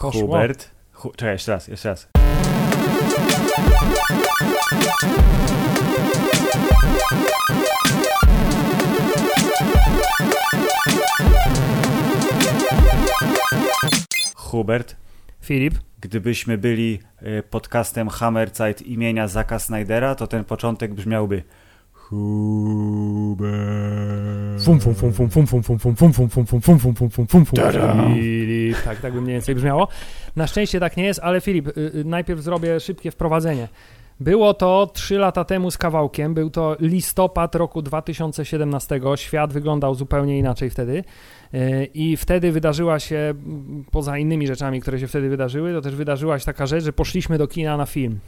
Poszło. Hubert. Hu, czekaj, jeszcze raz, jeszcze raz. Hubert, Filip. gdybyśmy byli y, podcastem Hammerzeit imienia Zaka Snydera, to ten początek brzmiałby Hubert. Fum, fum, fum, fum, fum, fum, fum, fum, fum, fum, fum, fum, fum, fum, fum, fum, fum, fum. Filip. Tak, tak by mniej więcej brzmiało. Na szczęście tak nie jest, ale Filip, y, y, najpierw zrobię szybkie wprowadzenie. Było to 3 lata temu z kawałkiem, był to listopad roku 2017. Świat wyglądał zupełnie inaczej wtedy. Y, I wtedy wydarzyła się, poza innymi rzeczami, które się wtedy wydarzyły, to też wydarzyła się taka rzecz, że poszliśmy do kina na film.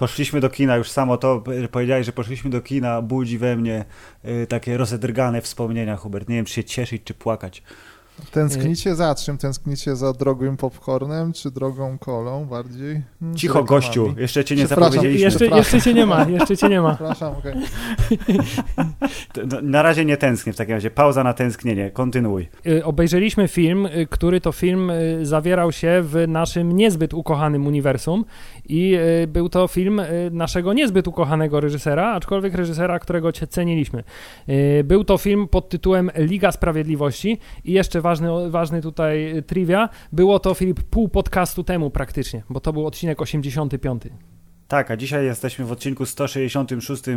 Poszliśmy do kina, już samo to y, powiedziałeś, że poszliśmy do kina, budzi we mnie y, takie rozedrgane wspomnienia, Hubert. Nie wiem, czy się cieszyć, czy płakać. Tęsknicie za czym? Tęsknicie za drogim popcornem, czy drogą kolą bardziej? Hmm, Cicho, gościu, jeszcze cię nie zapowiedzieliśmy. Jeszcze, jeszcze cię nie ma, jeszcze cię nie ma. Przepraszam, okej. No, Na razie nie tęsknię w takim razie. Pauza na tęsknienie. Kontynuuj. Y, obejrzeliśmy film, y, który to film y, zawierał się w naszym niezbyt ukochanym uniwersum i y, był to film y, naszego niezbyt ukochanego reżysera, aczkolwiek reżysera, którego cię ceniliśmy. Y, Był to film pod tytułem Liga Sprawiedliwości i jeszcze ważny, ważny tutaj trivia, było to Filip pół podcastu temu praktycznie, bo to był odcinek 85. Tak, a dzisiaj jesteśmy w odcinku 166 y,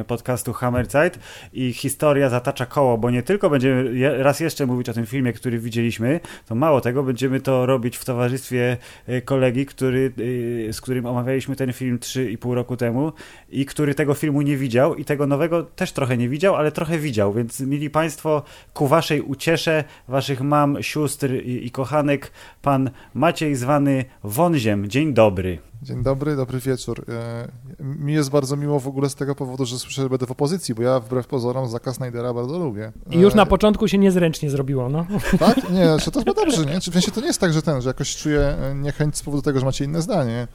y, podcastu Hammerzeit i historia zatacza koło, bo nie tylko będziemy raz jeszcze mówić o tym filmie, który widzieliśmy, to mało tego, będziemy to robić w towarzystwie y, kolegi, który, y, z którym omawialiśmy ten film 3,5 roku temu i który tego filmu nie widział i tego nowego też trochę nie widział, ale trochę widział, więc mili Państwo, ku Waszej uciesze, Waszych mam, sióstr i, i kochanek, pan Maciej zwany Wąziem. Dzień dobry. Dzień dobry, dobry wieczór. E, Mi jest bardzo miło w ogóle z tego powodu, że słyszę, że będę w opozycji, bo ja wbrew pozorom Zaka Snydera bardzo lubię. I już E, na początku się niezręcznie zrobiło, no. Tak? Nie, czy to chyba dobrze, nie? Czy w sensie to nie jest tak, że ten, że jakoś czuję e, niechęć z powodu tego, że macie inne zdanie.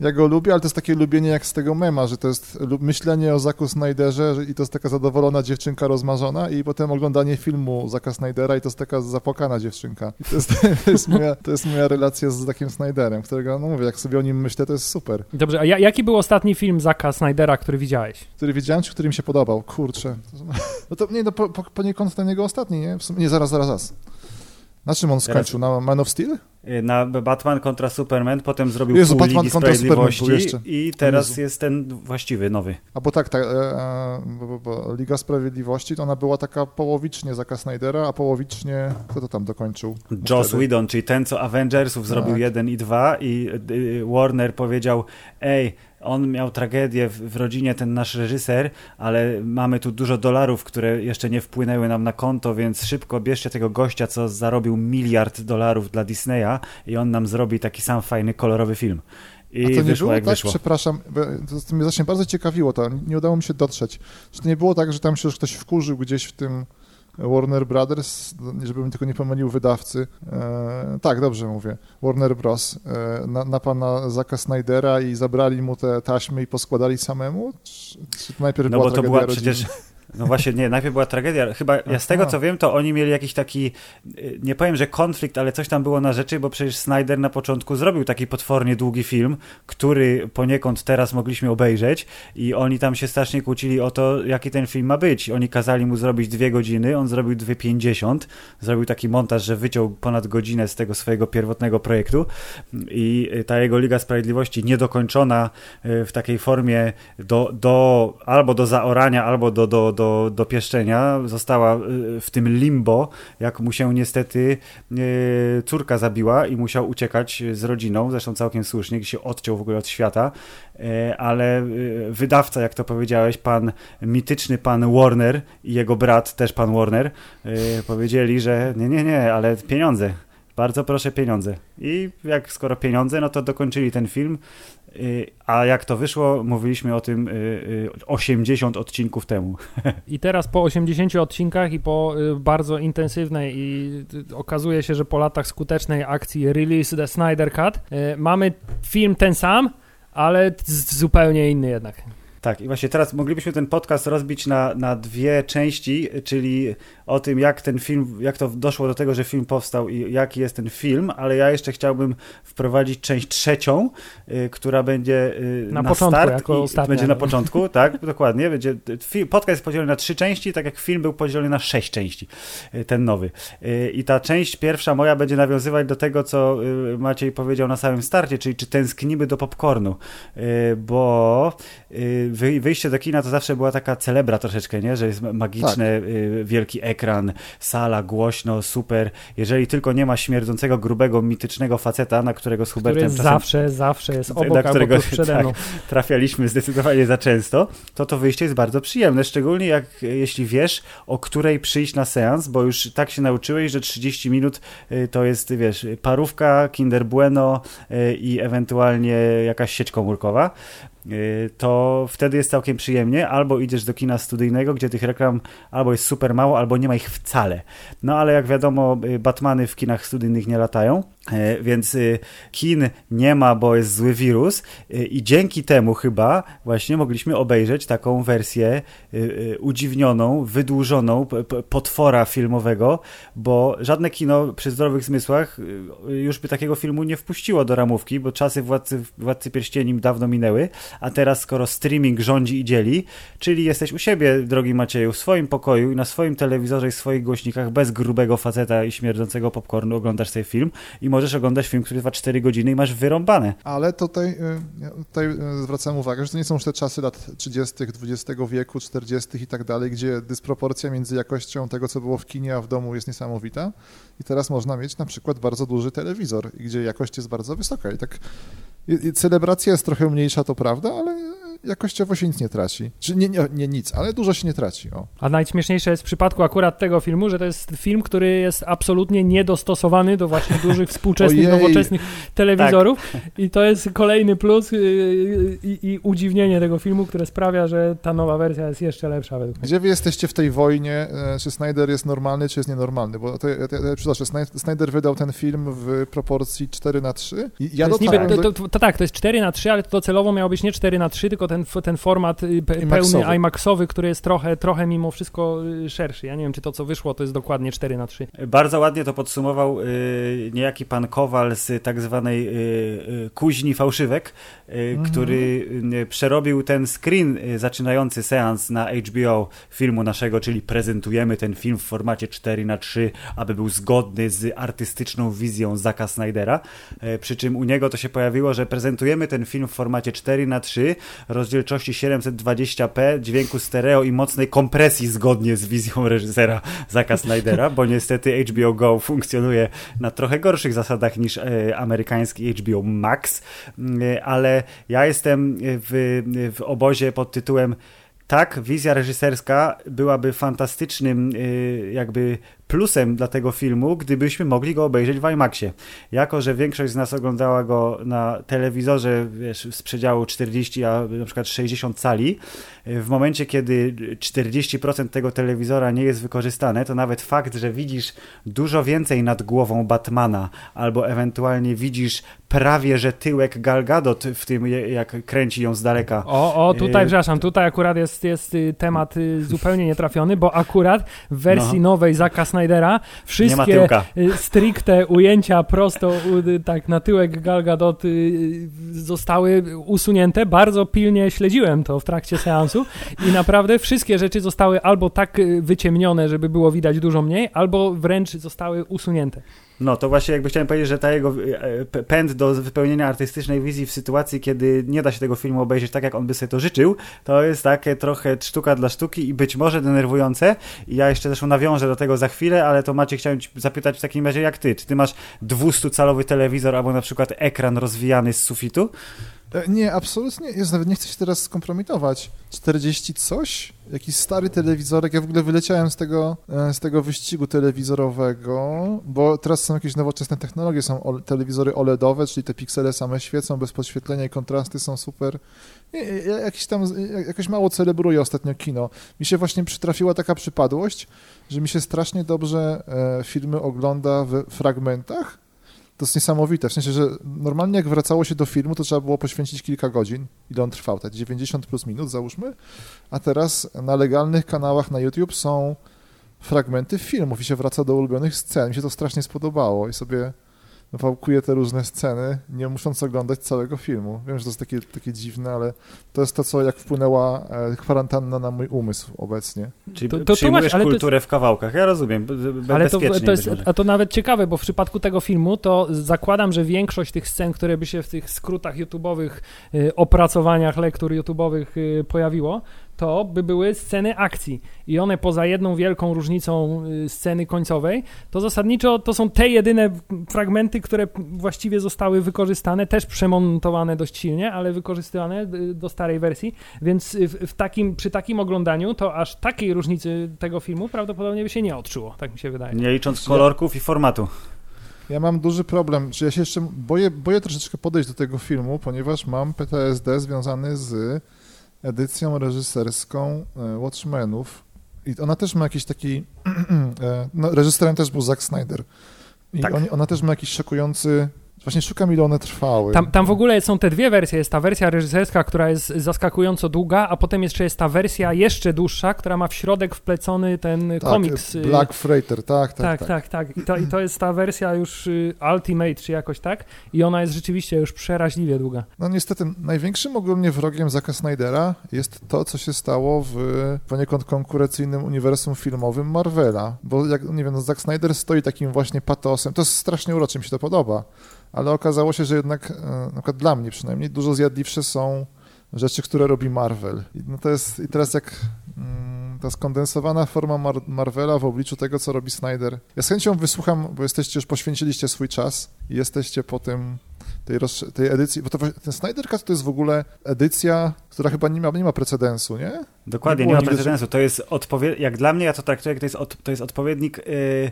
Ja go lubię, ale to jest takie lubienie jak z tego mema, że to jest myślenie o Zaku Snyderze i to jest taka zadowolona dziewczynka rozmarzona i potem oglądanie filmu Zaka Snydera i to jest taka zapłakana dziewczynka. I To jest, to jest, moja, to jest moja relacja z Zakiem Snyderem, którego, no mówię, jak sobie o nim myślę, to jest super. Dobrze, a ja, jaki był ostatni film Zaka Snydera, który widziałeś? Który widziałem, czy który mi się podobał? Kurczę. No to nie, no po, po, poniekąd ten jego ostatni, nie? Sumie, nie, zaraz, zaraz, zaraz. Na czym on skończył? Na Man of Steel? Y, na Batman kontra Superman, potem zrobił Jezu, pół Batman Ligi kontra Superman Sprawiedliwości był jeszcze. i teraz jest ten właściwy, nowy. A bo tak, tak e, e, bo, bo, Liga Sprawiedliwości to ona była taka połowicznie Zaka Snydera, a połowicznie, kto to tam dokończył? Joss Wtedy. Whedon, czyli ten, co Avengersów zrobił Tak. jeden i dwa i y, Warner powiedział, ej, on miał tragedię w, w rodzinie, ten nasz reżyser, ale mamy tu dużo dolarów, które jeszcze nie wpłynęły nam na konto, więc szybko bierzcie tego gościa, co zarobił miliard dolarów dla Disneya i on nam zrobi taki sam fajny, kolorowy film. I A to nie wyszło było jak tak, wyszło. przepraszam, to mnie właśnie bardzo ciekawiło to, nie udało mi się dotrzeć. Czy to nie było tak, że tam się już ktoś wkurzył gdzieś w tym Warner Brothers, żebym tylko nie pomylił wydawcy. E, tak, dobrze mówię. Warner Bros. E, na, na pana Zaka Snydera i zabrali mu te taśmy i poskładali samemu? Czy, czy najpierw No była bo to była rodziny? przecież. No właśnie, nie, najpierw była tragedia. Chyba ja z tego co wiem, to oni mieli jakiś taki, y, nie powiem, że konflikt, ale coś tam było na rzeczy, bo przecież Snyder na początku zrobił taki potwornie długi film, który poniekąd teraz mogliśmy obejrzeć i oni tam się strasznie kłócili o to, jaki ten film ma być. Oni kazali mu zrobić dwie godziny, on zrobił 2,50, zrobił taki montaż, że wyciął ponad godzinę z tego swojego pierwotnego projektu i y, ta jego Liga Sprawiedliwości niedokończona y, w takiej formie do, do, albo do zaorania, albo do, do, do, do pieszczenia została y, w tym limbo, jak mu się niestety y, córka zabiła i musiał uciekać z rodziną, zresztą całkiem słusznie, gdzie się odciął w ogóle od świata, y, ale wydawca, jak to powiedziałeś, pan mityczny pan Warner i jego brat, też pan Warner, powiedzieli, że nie, nie, nie, ale pieniądze. Bardzo proszę pieniądze. I jak skoro pieniądze, no to dokończyli ten film. Y, A jak to wyszło, mówiliśmy o tym y, y, 80 odcinków temu. I teraz po 80 odcinkach i po y, bardzo intensywnej i y, okazuje się, że po latach skutecznej akcji Release the Snyder Cut y, mamy film ten sam, ale zupełnie inny jednak. Tak, i właśnie teraz moglibyśmy ten podcast rozbić na, na dwie części, czyli o tym, jak ten film, jak to doszło do tego, że film powstał i jaki jest ten film, ale ja jeszcze chciałbym wprowadzić część trzecią, y, która będzie y, na, na początku, start jako ostatnia. będzie na początku, tak, dokładnie. Będzie, podcast jest podzielony na trzy części, tak jak film był podzielony na sześć części, y, ten nowy. Y, I ta część pierwsza moja będzie nawiązywać do tego, co y, Maciej powiedział na samym starcie, czyli czy tęsknimy do popcornu, y, bo wyjście do kina to zawsze była taka celebra troszeczkę, nie? że jest magiczny, tak. wielki ekran, sala, głośno, super. Jeżeli tylko nie ma śmierdzącego, grubego, mitycznego faceta, na którego z Hubertem Który czasem, zawsze, zawsze jest obok na którego, albo przede mną. Tak, trafialiśmy zdecydowanie za często, to to wyjście jest bardzo przyjemne, szczególnie jak jeśli wiesz, o której przyjść na seans, bo już tak się nauczyłeś, że 30 minut y, to jest, wiesz, parówka, Kinder Bueno y, i ewentualnie jakaś sieć komórkowa. Y, to wtedy jest całkiem przyjemnie. Albo idziesz do kina studyjnego, gdzie tych reklam albo jest super mało, albo nie ma ich wcale. No ale jak wiadomo, y, Batmany w kinach studyjnych nie latają, więc kin nie ma, bo jest zły wirus. I dzięki temu chyba właśnie mogliśmy obejrzeć taką wersję udziwnioną, wydłużoną potwora filmowego, bo żadne kino przy zdrowych zmysłach już by takiego filmu nie wpuściło do ramówki, bo czasy Władcy, Władcy Pierścieni dawno minęły, a teraz skoro streaming rządzi i dzieli, czyli jesteś u siebie, drogi Macieju, w swoim pokoju i na swoim telewizorze i swoich głośnikach bez grubego faceta i śmierdzącego popcornu oglądasz sobie film i możesz oglądać film, który trwa 4 godziny i masz wyrąbane. Ale tutaj, y, tutaj y, zwracam uwagę, że to nie są już te czasy lat 30., XX wieku, 40. i tak dalej, gdzie dysproporcja między jakością tego, co było w kinie, a w domu jest niesamowita. I teraz można mieć na przykład bardzo duży telewizor, gdzie jakość jest bardzo wysoka. I tak celebracja jest trochę mniejsza, to prawda, ale jakościowo się nic nie traci. Czy nie, nie, nie nic, ale dużo się nie traci. O. A najśmieszniejsze jest w przypadku akurat tego filmu, że to jest film, który jest absolutnie niedostosowany do właśnie dużych współczesnych, nowoczesnych telewizorów tak. i to jest kolejny plus i, i, i, udziwnienie tego filmu, które sprawia, że ta nowa wersja jest jeszcze lepsza. Gdzie wy jesteście w tej wojnie? E, czy Snyder jest normalny, czy jest nienormalny? Bo to, ja, ja, przytoczę, Snyder wydał ten film w proporcji 4 na 3 i ja to, niby, to, to, to, tak, to jest 4 na 3 ale to docelowo miało być nie 4 na 3 tylko ten, ten format y, pe, pełny IMAXowy, który jest trochę, trochę mimo wszystko y, szerszy. Ja nie wiem, czy to, co wyszło, to jest dokładnie 4 na 3 Bardzo ładnie to podsumował y, niejaki pan Kowal z tak zwanej y, y kuźni fałszywek, y, mhm. który przerobił ten screen zaczynający seans na HBO filmu naszego, czyli prezentujemy ten film w formacie 4 na 3 aby był zgodny z artystyczną wizją Zaka Snydera. Przy czym u niego to się pojawiło, że prezentujemy ten film w formacie 4 na 3 rozdzielczości 720p, dźwięku stereo i mocnej kompresji zgodnie z wizją reżysera Zaka Snydera, bo niestety HBO Go funkcjonuje na trochę gorszych zasadach niż e, amerykański HBO Max, e, ale ja jestem w, w obozie pod tytułem tak, wizja reżyserska byłaby fantastycznym e, jakby plusem dla tego filmu, gdybyśmy mogli go obejrzeć w IMAXie. Jako, że większość z nas oglądała go na telewizorze wiesz, z przedziału 40, a na przykład 60 cali, w momencie, kiedy 40% tego telewizora nie jest wykorzystane, to nawet fakt, że widzisz dużo więcej nad głową Batmana, albo ewentualnie widzisz prawie, że tyłek Gal Gadot w tym, jak kręci ją z daleka. O, o, tutaj, y przepraszam, tutaj akurat jest, jest y, temat y, zupełnie nietrafiony, bo akurat w wersji no. nowej Zaka Snydera wszystkie stricte ujęcia prosto tak na tyłek Gal Gadot zostały usunięte. Bardzo pilnie śledziłem to w trakcie seansu i naprawdę wszystkie rzeczy zostały albo tak wyciemnione, żeby było widać dużo mniej, albo wręcz zostały usunięte. No, to właśnie jakby chciałem powiedzieć, że ta jego e, pęd do wypełnienia artystycznej wizji w sytuacji, kiedy nie da się tego filmu obejrzeć tak, jak on by sobie to życzył, to jest takie trochę sztuka dla sztuki i być może denerwujące. I ja jeszcze zresztą nawiążę do tego za chwilę, ale to Macie chciałem zapytać w takim razie jak ty. Czy ty masz 200-calowy telewizor albo na przykład ekran rozwijany z sufitu? E, nie, absolutnie. Jest, nawet nie chcę się teraz skompromitować. 40 coś? Jakiś stary telewizorek. Ja w ogóle wyleciałem z tego, e, z tego wyścigu telewizorowego, bo teraz są jakieś nowoczesne technologie. Są telewizory OLEDowe, czyli te piksele same świecą, bez podświetlenia i kontrasty są super. Ja jakiś tam, jakoś mało celebruję ostatnio kino. Mi się właśnie przytrafiła taka przypadłość, że mi się strasznie dobrze e, filmy ogląda w fragmentach, to jest niesamowite, w sensie, że normalnie jak wracało się do filmu, to trzeba było poświęcić kilka godzin, ile on trwał, tak 90 plus minut załóżmy, a teraz na legalnych kanałach na YouTube są fragmenty filmów i się wraca do ulubionych scen. Mi się to strasznie spodobało i sobie wałkuję te różne sceny, nie musząc oglądać całego filmu. Wiem, że to jest takie, takie dziwne, ale to jest to, co jak wpłynęła e, kwarantanna na mój umysł obecnie. Czyli To- to- to przyjmujesz masz, kulturę w kawałkach. Ja rozumiem. b- b- Ale to, to jest, a to nawet ciekawe, bo w przypadku tego filmu to zakładam, że większość tych scen, które by się w tych skrótach YouTube'owych, y, opracowaniach lektur YouTube'owych y, pojawiło, to by były sceny akcji. I one poza jedną wielką różnicą y, sceny końcowej, to zasadniczo to są te jedyne fragmenty, które właściwie zostały wykorzystane, też przemontowane dość silnie, ale wykorzystywane y, do starej wersji, więc w, w takim, przy takim oglądaniu to aż takiej różnicy tego filmu prawdopodobnie by się nie odczuło, tak mi się wydaje. Nie licząc kolorków i formatu. Ja mam duży problem, że ja się jeszcze boję, boję troszeczkę podejść do tego filmu, ponieważ mam PTSD związany z edycją reżyserską e, Watchmenów i ona też ma jakiś taki, e, no, reżyserem też był Zack Snyder i Tak. oni, ona też ma jakiś szokujący, właśnie szukam ile one trwały. Tam, tam w ogóle są te dwie wersje. Jest ta wersja reżyserska, która jest zaskakująco długa, a potem jeszcze jest ta wersja jeszcze dłuższa, która ma w środek wplecony ten tak, komiks. y, Black Freighter, tak, tak, tak, tak. tak, tak. I, to, I to jest ta wersja już y, Ultimate, czy jakoś tak. I ona jest rzeczywiście już przeraźliwie długa. No niestety, największym ogólnie wrogiem Zacka Snydera jest to, co się stało w poniekąd konkurencyjnym uniwersum filmowym Marvela, bo jak, nie wiem, no Zack Snyder stoi takim właśnie patosem, to jest strasznie urocze, mi się to podoba, ale okazało się, że jednak, e, na przykład dla mnie przynajmniej, dużo zjadliwsze są rzeczy, które robi Marvel. I, no to jest, i teraz jak mm, ta skondensowana forma Mar Marvela w obliczu tego, co robi Snyder. Ja z chęcią wysłucham, bo jesteście, już poświęciliście swój czas i jesteście po tym tej, roz, tej edycji, bo to, ten Snyder Cut to jest w ogóle edycja, która chyba nie ma, nie ma precedensu, nie? Dokładnie, Nie nie, ma precedensu. To jest odpowiednik, jak dla mnie, ja to traktuję, jak to jest, od, to jest odpowiednik y, y,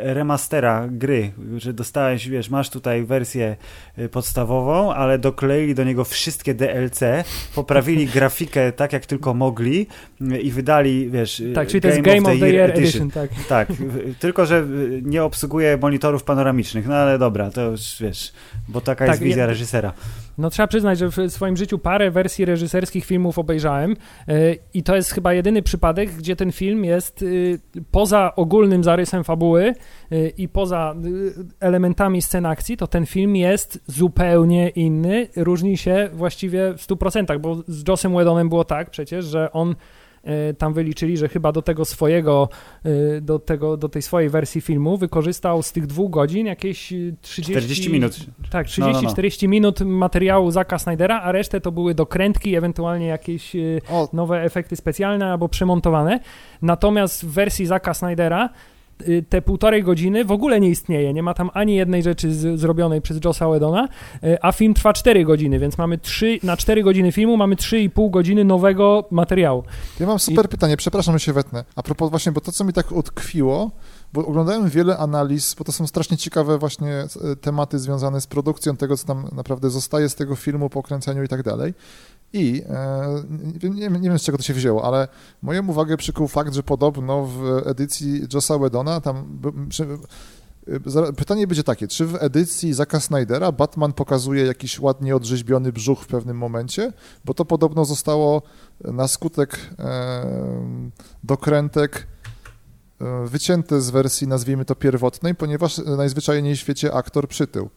remastera gry, że dostałeś, wiesz, masz tutaj wersję y, podstawową, ale dokleili do niego wszystkie DLC, poprawili grafikę tak, jak tylko mogli i wydali, wiesz, Tak, czyli to jest Game of the Year Edition, tak. Tak, w- tylko że nie obsługuje monitorów panonomicznych, no ale dobra, to już wiesz, bo taka Tak, jest wizja ja- reżysera. No trzeba przyznać, że w swoim życiu parę wersji reżyserskich filmów obejrzałem yy, i to jest chyba jedyny przypadek, gdzie ten film jest yy, poza ogólnym zarysem fabuły yy, i poza elementami scen akcji, to ten film jest zupełnie inny, różni się właściwie w 100%, bo z Jossem Whedonem było tak przecież, że on tam wyliczyli, że chyba do tego swojego, yy, do, tego, do tej swojej wersji filmu wykorzystał z tych dwóch godzin jakieś yy, 30, 40 minut. tak, No, no, no. 30-40 minut materiału Zaka Snydera, a resztę to były dokrętki, ewentualnie jakieś O, nowe efekty specjalne albo przemontowane. Natomiast w wersji Zaka Snydera te półtorej godziny w ogóle nie istnieje. Nie ma tam ani jednej rzeczy z, zrobionej przez Jossa Whedona, y, a film trwa 4 godziny, więc mamy 3, na 4 godziny filmu mamy 3,5 godziny nowego materiału. ja mam super pytanie, przepraszam, że się wetnę. A propos właśnie, bo to, co mi tak utkwiło, bo oglądałem wiele analiz, bo to są strasznie ciekawe właśnie e, tematy związane z produkcją tego, co tam naprawdę zostaje z tego filmu, po kręceniu i tak dalej. I e, nie, nie wiem, z czego to się wzięło, ale moją uwagę przykuł fakt, że podobno w edycji Jossa Whedona tam... Zara- Pytanie będzie takie, czy w edycji Zacka Snydera Batman pokazuje jakiś ładnie odrzeźbiony brzuch w pewnym momencie? Bo to podobno zostało na skutek e, dokrętek e, wycięte z wersji, nazwijmy to pierwotnej, ponieważ najzwyczajniej w świecie aktor przytył.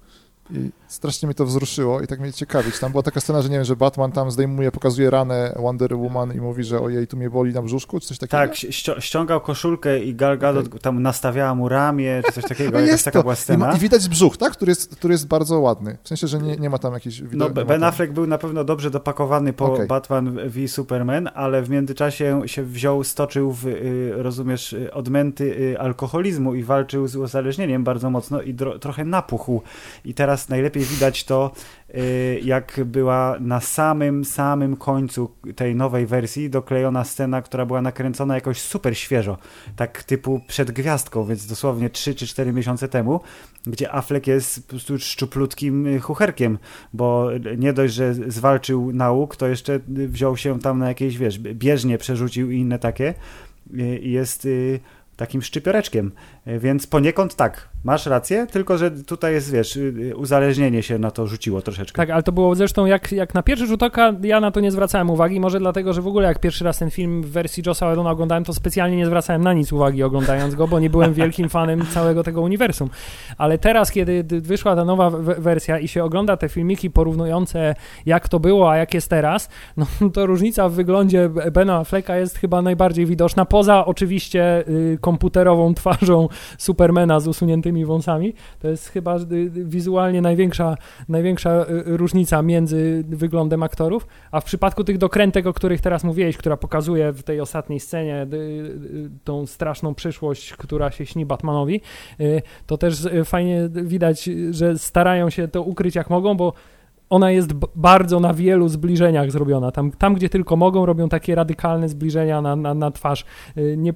I strasznie mnie to wzruszyło i tak mnie ciekawić. Tam była taka scena, że nie wiem, że Batman tam zdejmuje, pokazuje ranę Wonder Woman i mówi, że ojej, tu mnie boli na brzuszku, czy coś takiego. Tak, ści- ściągał koszulkę i Gal Gadot tam nastawiała mu ramię, czy coś takiego, No jakaś jest taka to. była I, scena. I widać brzuch, tak? Który jest, który jest bardzo ładny. W sensie, że nie, nie ma tam jakiejś... No, Ben tam- Affleck był na pewno dobrze dopakowany po Okej. Batman v Superman, ale w międzyczasie się wziął, stoczył w, y, rozumiesz, y, odmęty y, alkoholizmu i walczył z uzależnieniem bardzo mocno i trochę napuchł. I teraz najlepiej widać to, y, jak była na samym, samym końcu tej nowej wersji doklejona scena, która była nakręcona jakoś super świeżo, tak typu przed gwiazdką, więc dosłownie 3 czy 4 miesiące temu, gdzie Affleck jest po prostu szczuplutkim y, chucherkiem, bo nie dość, że zwalczył nauk, to jeszcze y, wziął się tam na jakieś, wiesz, bieżnie przerzucił i inne takie y, i jest y, takim szczypioreczkiem, Y, więc poniekąd tak, Masz rację, tylko że tutaj jest, wiesz, y, uzależnienie się na to rzuciło troszeczkę. Tak, ale to było zresztą jak, jak na pierwszy rzut oka, ja na to nie zwracałem uwagi, może dlatego, że w ogóle jak pierwszy raz ten film w wersji Josa Whedona oglądałem, to specjalnie nie zwracałem na nic uwagi oglądając go, bo nie byłem wielkim fanem całego tego uniwersum. Ale teraz, kiedy wyszła ta nowa wersja i się ogląda te filmiki porównujące jak to było, a jak jest teraz, no to różnica w wyglądzie Bena Afflecka jest chyba najbardziej widoczna, poza oczywiście y, komputerową twarzą Supermana z usuniętymi wąsami. To jest chyba y, wizualnie największa, największa y, różnica między wyglądem aktorów, a w przypadku tych dokrętek, o których teraz mówiłeś, która pokazuje w tej ostatniej scenie tą straszną przyszłość, która się śni Batmanowi, to też fajnie widać, że starają się to ukryć jak mogą, bo ona jest bardzo na wielu zbliżeniach zrobiona. Tam, tam gdzie tylko mogą, robią takie radykalne zbliżenia na, na, na twarz. Y, nie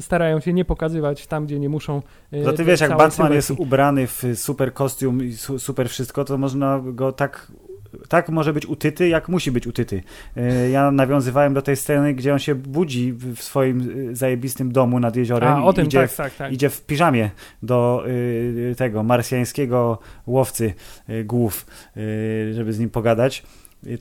starają się nie pokazywać tam, gdzie nie muszą. Y, to ty wiesz, jak Batman jest ubrany w super kostium i super wszystko, to można go tak tak może być utyty, jak musi być utyty. E, ja nawiązywałem do tej sceny, gdzie on się budzi w swoim e, zajebistym domu nad jeziorem A, o tym, idzie, tak, w, tak, tak. idzie w piżamie do y, tego marsjańskiego łowcy głów, żeby z nim pogadać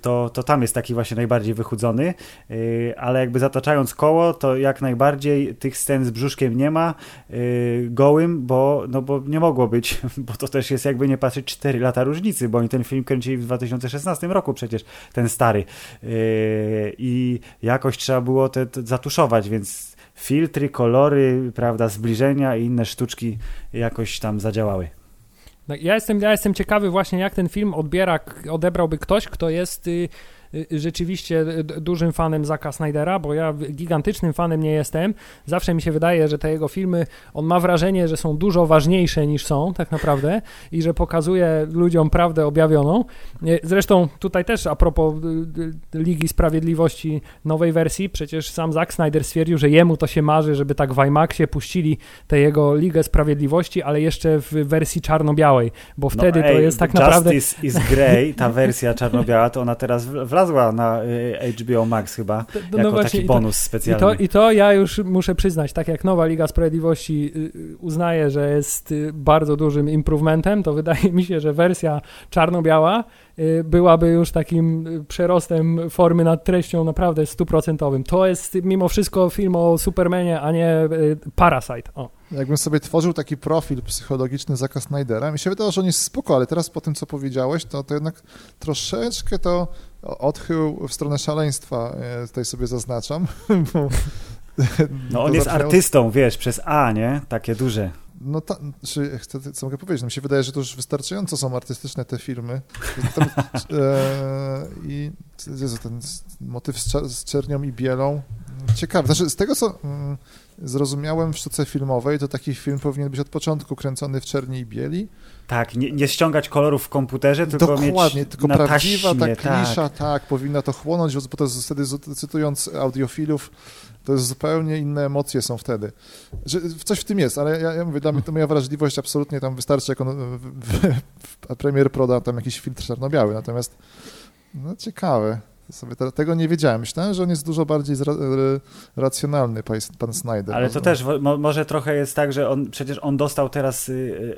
to, to tam jest taki właśnie najbardziej wychudzony, y, ale jakby zataczając koło, to jak najbardziej tych scen z brzuszkiem nie ma y, gołym, bo, no bo nie mogło być, bo to też jest jakby nie patrzeć 4 lata różnicy, bo oni ten film kręcili w 2016 roku przecież, ten stary y, i jakoś trzeba było to zatuszować, więc filtry, kolory, prawda, zbliżenia i inne sztuczki jakoś tam zadziałały. Ja jestem, ja jestem ciekawy właśnie, jak ten film odbiera, odebrałby ktoś, kto jest Y, rzeczywiście dużym fanem Zaka Snydera, bo ja gigantycznym fanem nie jestem. Zawsze mi się wydaje, że te jego filmy, on ma wrażenie, że są dużo ważniejsze niż są tak naprawdę i że pokazuje ludziom prawdę objawioną. Y, zresztą tutaj też a propos y, Ligi Sprawiedliwości nowej wersji, przecież sam Zack Snyder stwierdził, że jemu to się marzy, żeby tak w IMAXie puścili tę jego Ligę Sprawiedliwości, ale jeszcze w wersji czarno-białej, bo no wtedy no, ej, to jest tak Justice naprawdę... Justice is Grey, ta wersja czarno-biała, to ona teraz wlazła wlazła na y, HBO Max chyba, no jako właśnie, taki bonus i to, specjalny. I to, I to ja już muszę przyznać, tak jak nowa Liga Sprawiedliwości y, y, uznaje, że jest bardzo dużym improvementem, to wydaje mi się, że wersja czarno-biała byłaby już takim przerostem formy nad treścią naprawdę stuprocentowym. To jest mimo wszystko film o Supermanie, a nie Parasite. O. Jakbym sobie tworzył taki profil psychologiczny Zaka Snydera, mi się wydało, że on jest spoko, ale teraz po tym, co powiedziałeś, to, to jednak troszeczkę to odchył w stronę szaleństwa, e, tutaj sobie zaznaczam. Bo no on jest artystą, wiesz, przez A, nie? Takie duże. No ta, czy chcę, co mogę powiedzieć? No mi się wydaje, że to już wystarczająco są artystyczne te filmy. Tam, e, I Jezu, ten motyw z, z czernią i bielą. Ciekawe. Znaczy, z tego, co mm, zrozumiałem w sztuce filmowej, to taki film powinien być od początku kręcony w czerni i bieli. Tak, nie, nie ściągać kolorów w komputerze, tylko Dokładnie, mieć tylko na prawdziwa taśmie, ta klisza, tak. tak, powinna to chłonąć, bo to jest wtedy, cytując audiofilów, to jest zupełnie inne emocje są wtedy. Że coś w tym jest, ale ja, ja mówię, dla mnie to moja wrażliwość absolutnie tam wystarczy, jak on w, w, w Premier Pro tam jakiś filtr czarno-biały, natomiast no ciekawe. Sobie te, tego nie wiedziałem. Myślałem, że on jest dużo bardziej zra, racjonalny, pan, pan Snyder. Ale to też mo, może trochę jest tak, że on przecież on dostał teraz y,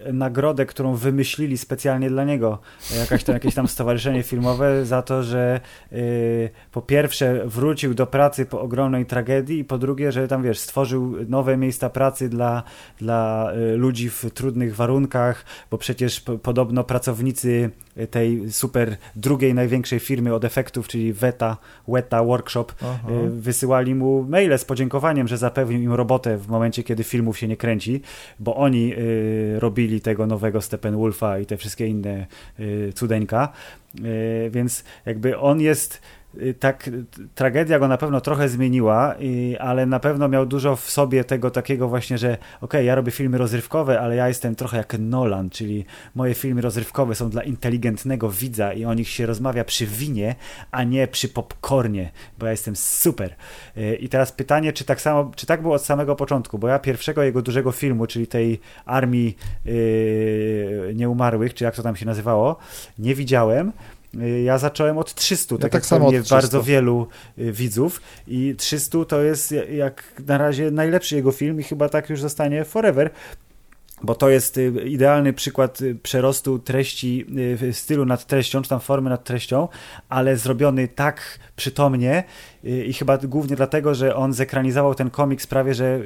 y, nagrodę, którą wymyślili specjalnie dla niego. Jakaś tam, jakieś tam stowarzyszenie filmowe za to, że y, po pierwsze wrócił do pracy po ogromnej tragedii i po drugie, że tam wiesz, stworzył nowe miejsca pracy dla, dla y, ludzi w trudnych warunkach, bo przecież podobno pracownicy tej super drugiej największej firmy od efektów, czyli Weta, Weta Workshop, Aha. Y, wysyłali mu maile z podziękowaniem, że zapewnił im robotę w momencie, kiedy filmów się nie kręci, bo oni y, robili tego nowego Steppenwolfa i te wszystkie inne y, cudeńka. Więc jakby on jest tak, tragedia go na pewno trochę zmieniła, ale na pewno miał dużo w sobie tego takiego właśnie, że okej, okay, ja robię filmy rozrywkowe, ale ja jestem trochę jak Nolan, czyli moje filmy rozrywkowe są dla inteligentnego widza i o nich się rozmawia przy winie, a nie przy popcornie, bo ja jestem super. Y, I teraz pytanie, czy tak samo, czy tak było od samego początku, bo ja pierwszego jego dużego filmu, czyli tej armii yy, nieumarłych, czy jak to tam się nazywało, nie widziałem, ja zacząłem od 300, ja tak, tak samo bardzo wielu y, widzów i 300 to jest jak na razie najlepszy jego film i chyba tak już zostanie forever. bo to jest y, idealny przykład y, przerostu treści y, stylu nad treścią, czy tam formy nad treścią, ale zrobiony tak przytomnie i chyba głównie dlatego, że on zekranizował ten komiks prawie, że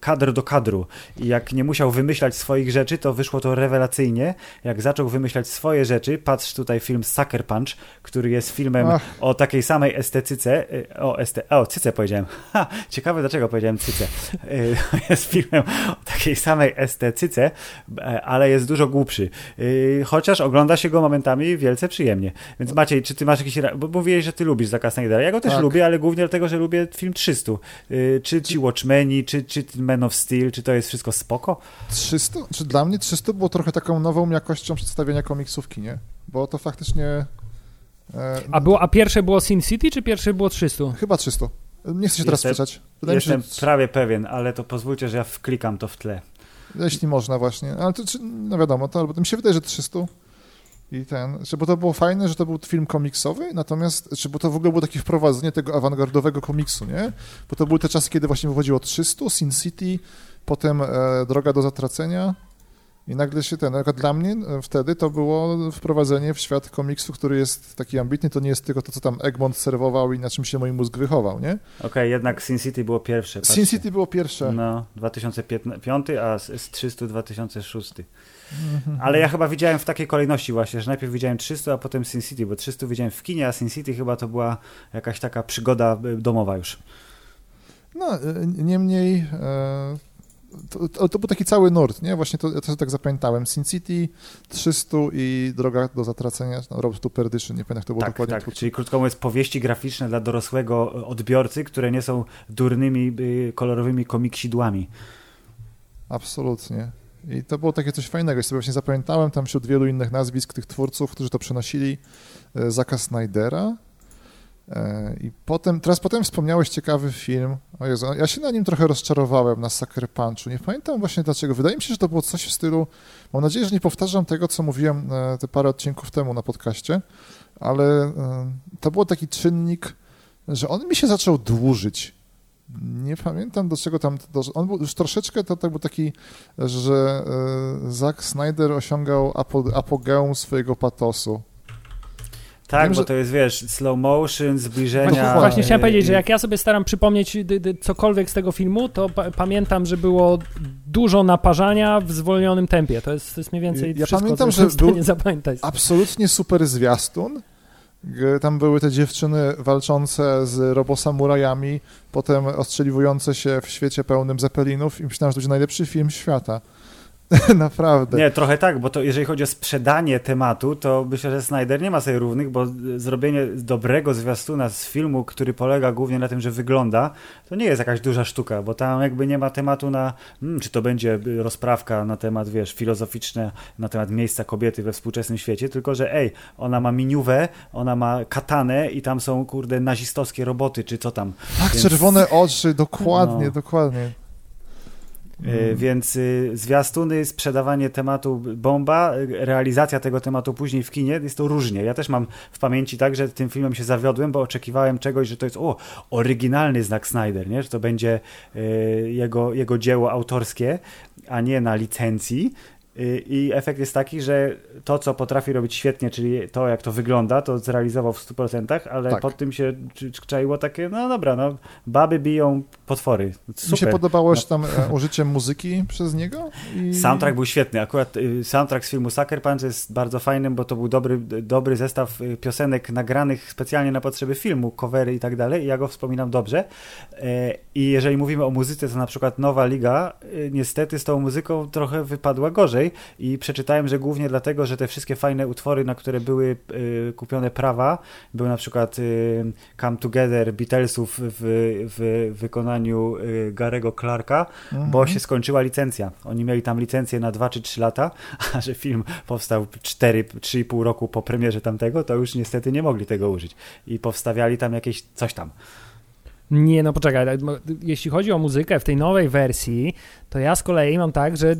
kadr do kadru i jak nie musiał wymyślać swoich rzeczy, to wyszło to rewelacyjnie. Jak zaczął wymyślać swoje rzeczy, patrz tutaj film Sucker Punch, który jest filmem Ach. o takiej samej estetyce, o, este, o cyce powiedziałem, ha, ciekawe dlaczego powiedziałem cyce, jest filmem o takiej samej estetyce, ale jest dużo głupszy. Chociaż ogląda się go momentami wielce przyjemnie. Więc Maciej, czy ty masz jakiś... Bo mówiłeś, że ty lubisz Zacka Snydera. Ja go też tak. lubię, ale głównie dlatego, że lubię film 300. E, czy ci Watchmeni, czy, czy Man of Steel, czy to jest wszystko spoko? 300? Czy dla mnie 300 było trochę taką nową jakością przedstawienia komiksówki, nie? Bo to faktycznie... A, było, a pierwsze było Sin City, czy pierwsze było 300? Chyba 300. Nie chcę się teraz jestem, sprzeczać. jestem mi się, że... prawie pewien, ale to pozwólcie, że ja wklikam to w tle. Jeśli można właśnie, ale to, no wiadomo, to albo mi się wydaje, że 300 i ten, czy bo to było fajne, że to był film komiksowy, natomiast, czy bo to w ogóle było takie wprowadzenie tego awangardowego komiksu, nie? Bo to były te czasy, kiedy właśnie wychodziło 300, Sin City, potem e, Droga do Zatracenia, i nagle się ten, dla mnie e, wtedy to było wprowadzenie w świat komiksu, który jest taki ambitny, to nie jest tylko to, co tam Egmont serwował i na czym się mój mózg wychował, nie? Okej, okay, jednak Sin City było pierwsze. Patrzcie. Sin City było pierwsze. No, 2005, a z 300 2006. Mhm. Ale ja chyba widziałem w takiej kolejności właśnie, że najpierw widziałem 300, a potem Sin City, bo 300 widziałem w kinie, a Sin City chyba to była jakaś taka przygoda e, domowa już. No, e, niemniej... E to, to, to, był taki cały nurt, nie? Właśnie to, ja to tak zapamiętałem. Sin City, 300 i Droga do zatracenia, no, Road to Perdition, nie pamiętam jak to było tak, dokładnie. Tak, czyli krótko mówiąc powieści graficzne dla dorosłego odbiorcy, które nie są durnymi, y, kolorowymi komiksidłami. Absolutnie. I to było takie coś fajnego. I sobie właśnie zapamiętałem tam wśród wielu innych nazwisk tych twórców, którzy to przenosili, y, Zaka Snydera, E, I potem, teraz potem wspomniałeś ciekawy film. O Jezu, ja się na nim trochę rozczarowałem na Sucker Punchu. Nie pamiętam właśnie dlaczego. Wydaje mi się, że to było coś w stylu. Mam nadzieję, że nie powtarzam tego, co mówiłem e, te parę odcinków temu na podcaście, ale e, to był taki czynnik, że on mi się zaczął dłużyć. Nie pamiętam do czego tam. On był już troszeczkę to, to był taki, że Zack Snyder osiągał apogeum swojego patosu tak, Wiem, bo że... to jest, wiesz, slow motion, zbliżenia. Właśnie, właśnie chciałem powiedzieć, że jak ja sobie staram przypomnieć cokolwiek z tego filmu, to pamiętam, że było dużo naparzania w zwolnionym tempie. To jest, to jest mniej więcej ja wszystko, pamiętam, że był zapamiętać. absolutnie super zwiastun. Tam były te dziewczyny walczące z robosamurajami, potem ostrzeliwujące się w świecie pełnym zeppelinów i myślałem, że to będzie najlepszy film świata. Naprawdę. Nie, trochę tak, bo to jeżeli chodzi o sprzedanie tematu, to myślę, że Snyder nie ma sobie równych, bo zrobienie dobrego zwiastuna z filmu, który polega głównie na tym, że wygląda, to nie jest jakaś duża sztuka, bo tam jakby nie ma tematu na, hmm, czy to będzie rozprawka na temat, wiesz, filozoficzne, na temat miejsca kobiety we współczesnym świecie, tylko że ej, ona ma miniuwę, ona ma katanę i tam są, kurde, nazistowskie roboty, czy co tam. Tak, Więc... czerwone oczy, dokładnie, no. dokładnie. Mm. Więc y, zwiastuny, sprzedawanie tematu bomba, realizacja tego tematu później w kinie, jest to różnie. Ja też mam w pamięci tak, że tym filmem się zawiodłem, bo oczekiwałem czegoś, że to jest o, oryginalny znak Snyder, nie? że to będzie y, jego, jego dzieło autorskie, a nie na licencji. I efekt jest taki, że to, co potrafi robić świetnie, czyli to, jak to wygląda, to zrealizował w 100%, ale tak. pod tym się czaiło takie, no dobra, no, baby biją potwory. Super. Mi się podobało no. tam e, użycie muzyki przez niego. I... Soundtrack był świetny. Akurat y, soundtrack z filmu Sucker Punch jest bardzo fajnym, bo to był dobry, dobry zestaw y, piosenek nagranych specjalnie na potrzeby filmu, covery i tak dalej. I ja go wspominam dobrze. E, I jeżeli mówimy o muzyce, to na przykład Nowa Liga, y, niestety z tą muzyką trochę wypadła gorzej i przeczytałem, że głównie dlatego, że te wszystkie fajne utwory, na które były y, kupione prawa, były na przykład y, Come Together Beatlesów w, w wykonaniu y, Garego Clarka, mhm. bo się skończyła licencja. Oni mieli tam licencję na 2 czy 3 lata, a że film powstał 4, 3,5 roku po premierze tamtego, to już niestety nie mogli tego użyć. I powstawiali tam jakieś coś tam. Nie, no poczekaj, jeśli chodzi o muzykę w tej nowej wersji, to ja z kolei mam tak, że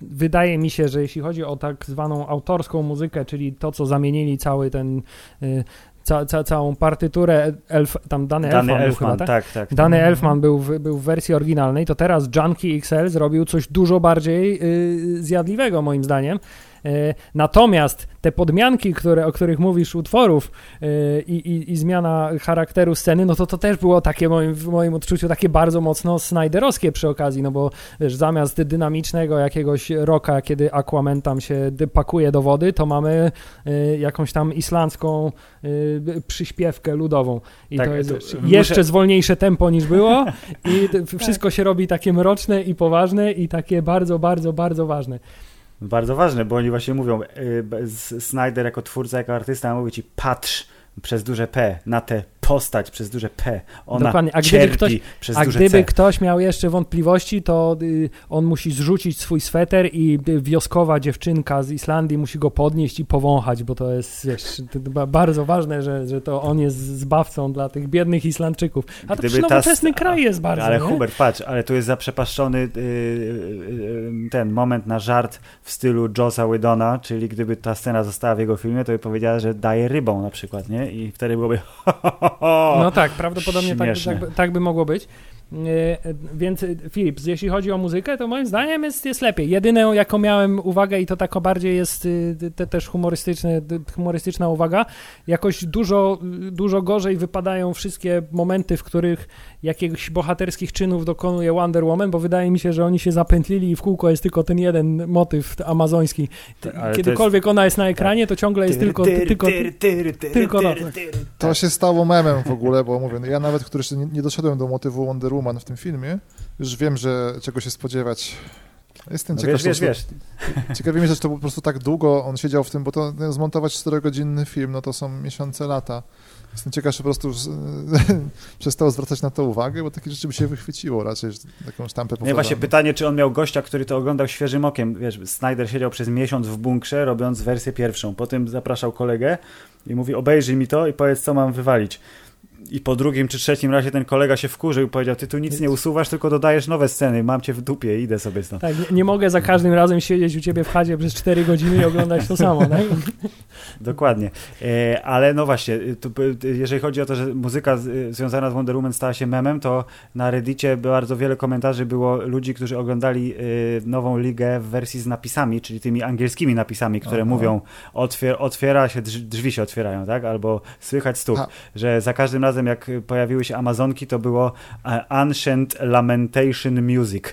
wydaje mi się, że jeśli chodzi o tak zwaną autorską muzykę, czyli to, co zamienili cały ten y, ca, ca, całą partyturę, Elf, tam Dany, Dany Elfman, był Elfman, chyba, tak? tak, tak. Dany Elfman był w, był w wersji oryginalnej, to teraz Junkie XL zrobił coś dużo bardziej y, zjadliwego moim zdaniem. Y, Natomiast te podmianki, które, o których mówisz, utworów y, i, i, i zmiana charakteru sceny, no to to też było takie moim, w moim odczuciu takie bardzo mocno Snyderowskie przy okazji, no bo wiesz, zamiast dynamicznego jakiegoś roka, kiedy Aquaman tam się pakuje do wody, to mamy y, jakąś tam islandzką przyśpiewkę ludową. I Tak, to jest to wiesz, muszę- jeszcze zwolniejsze tempo niż było i wszystko się robi takie mroczne i poważne i takie bardzo, bardzo, bardzo ważne. Bardzo ważne, bo oni właśnie mówią, y, Snyder jako twórca, jako artysta mówi ci patrz przez duże P na tę postać przez duże P. Ona Dokładnie, a gdyby ktoś- przez A duże gdyby C. ktoś miał jeszcze wątpliwości, to y, on musi zrzucić swój sweter i y, wioskowa dziewczynka z Islandii musi go podnieść i powąchać, bo to jest wiesz, bardzo ważne, że, że to on jest zbawcą dla tych biednych Islandczyków. A to Gdyby przecież ta- nowoczesny kraj jest bardzo, Ale nie? Hubert, patrz, ale tu jest zaprzepaszczony y, ten moment na żart w stylu Josa Whedona, czyli gdyby ta scena została w jego filmie, to by powiedziała, że daje rybą na przykład, nie? I wtedy byłoby No tak, prawdopodobnie tak, tak, tak by mogło być. E, Więc e, Filip, jeśli chodzi o muzykę, to moim zdaniem jest, jest lepiej. Jedyną, jaką miałem uwagę, i to taka bardziej jest y, te, też humorystyczne, humorystyczna uwaga, jakoś dużo, dużo gorzej wypadają wszystkie momenty, w których jakichś bohaterskich czynów dokonuje Wonder Woman, bo wydaje mi się, że oni się zapętlili i w kółko jest tylko ten jeden motyw amazoński. Tak, ale Kiedykolwiek ona jest na ekranie, to ciągle jest tylko, tylko, tylko to. Się stało memem w ogóle, bo mówię, no ja nawet, który jeszcze nie doszedłem do motywu Wonder Woman w tym filmie, już wiem, że czego się spodziewać. Jestem No ciekaw, wiesz, wiesz, wiesz. ciekawi mnie, że to po prostu tak długo on siedział w tym, bo to zmontować 4-godzinny film, no to są miesiące, lata. Jestem ciekaw, że po prostu przestał zwracać na to uwagę, bo takie rzeczy by się wychwyciło raczej, że taką sztampę Nie, właśnie pytanie, czy on miał gościa, który to oglądał świeżym okiem. Wiesz, Snyder siedział przez miesiąc w bunkrze, robiąc wersję pierwszą. Potem zapraszał kolegę i mówi, obejrzyj mi to i powiedz, co mam wywalić. I po drugim czy trzecim razie ten kolega się wkurzył i powiedział, ty tu nic nie usuwasz, tylko dodajesz nowe sceny, mam cię w dupie, idę sobie stąd. Tak, nie, nie mogę za każdym razem siedzieć u ciebie w chacie przez 4 godziny i oglądać to samo, tak? Dokładnie. E, ale no właśnie, y, tu, y, jeżeli chodzi o to, że muzyka y, związana z Wonder Woman stała się memem, to na Reddicie bardzo wiele komentarzy było ludzi, którzy oglądali y, nową ligę w wersji z napisami, czyli tymi angielskimi napisami, które Aha. mówią otwier otwiera się, drz drzwi się otwierają, tak? Albo słychać stuk. Ha. Że za każdym razem, jak pojawiły się Amazonki, to było Ancient Lamentation Music.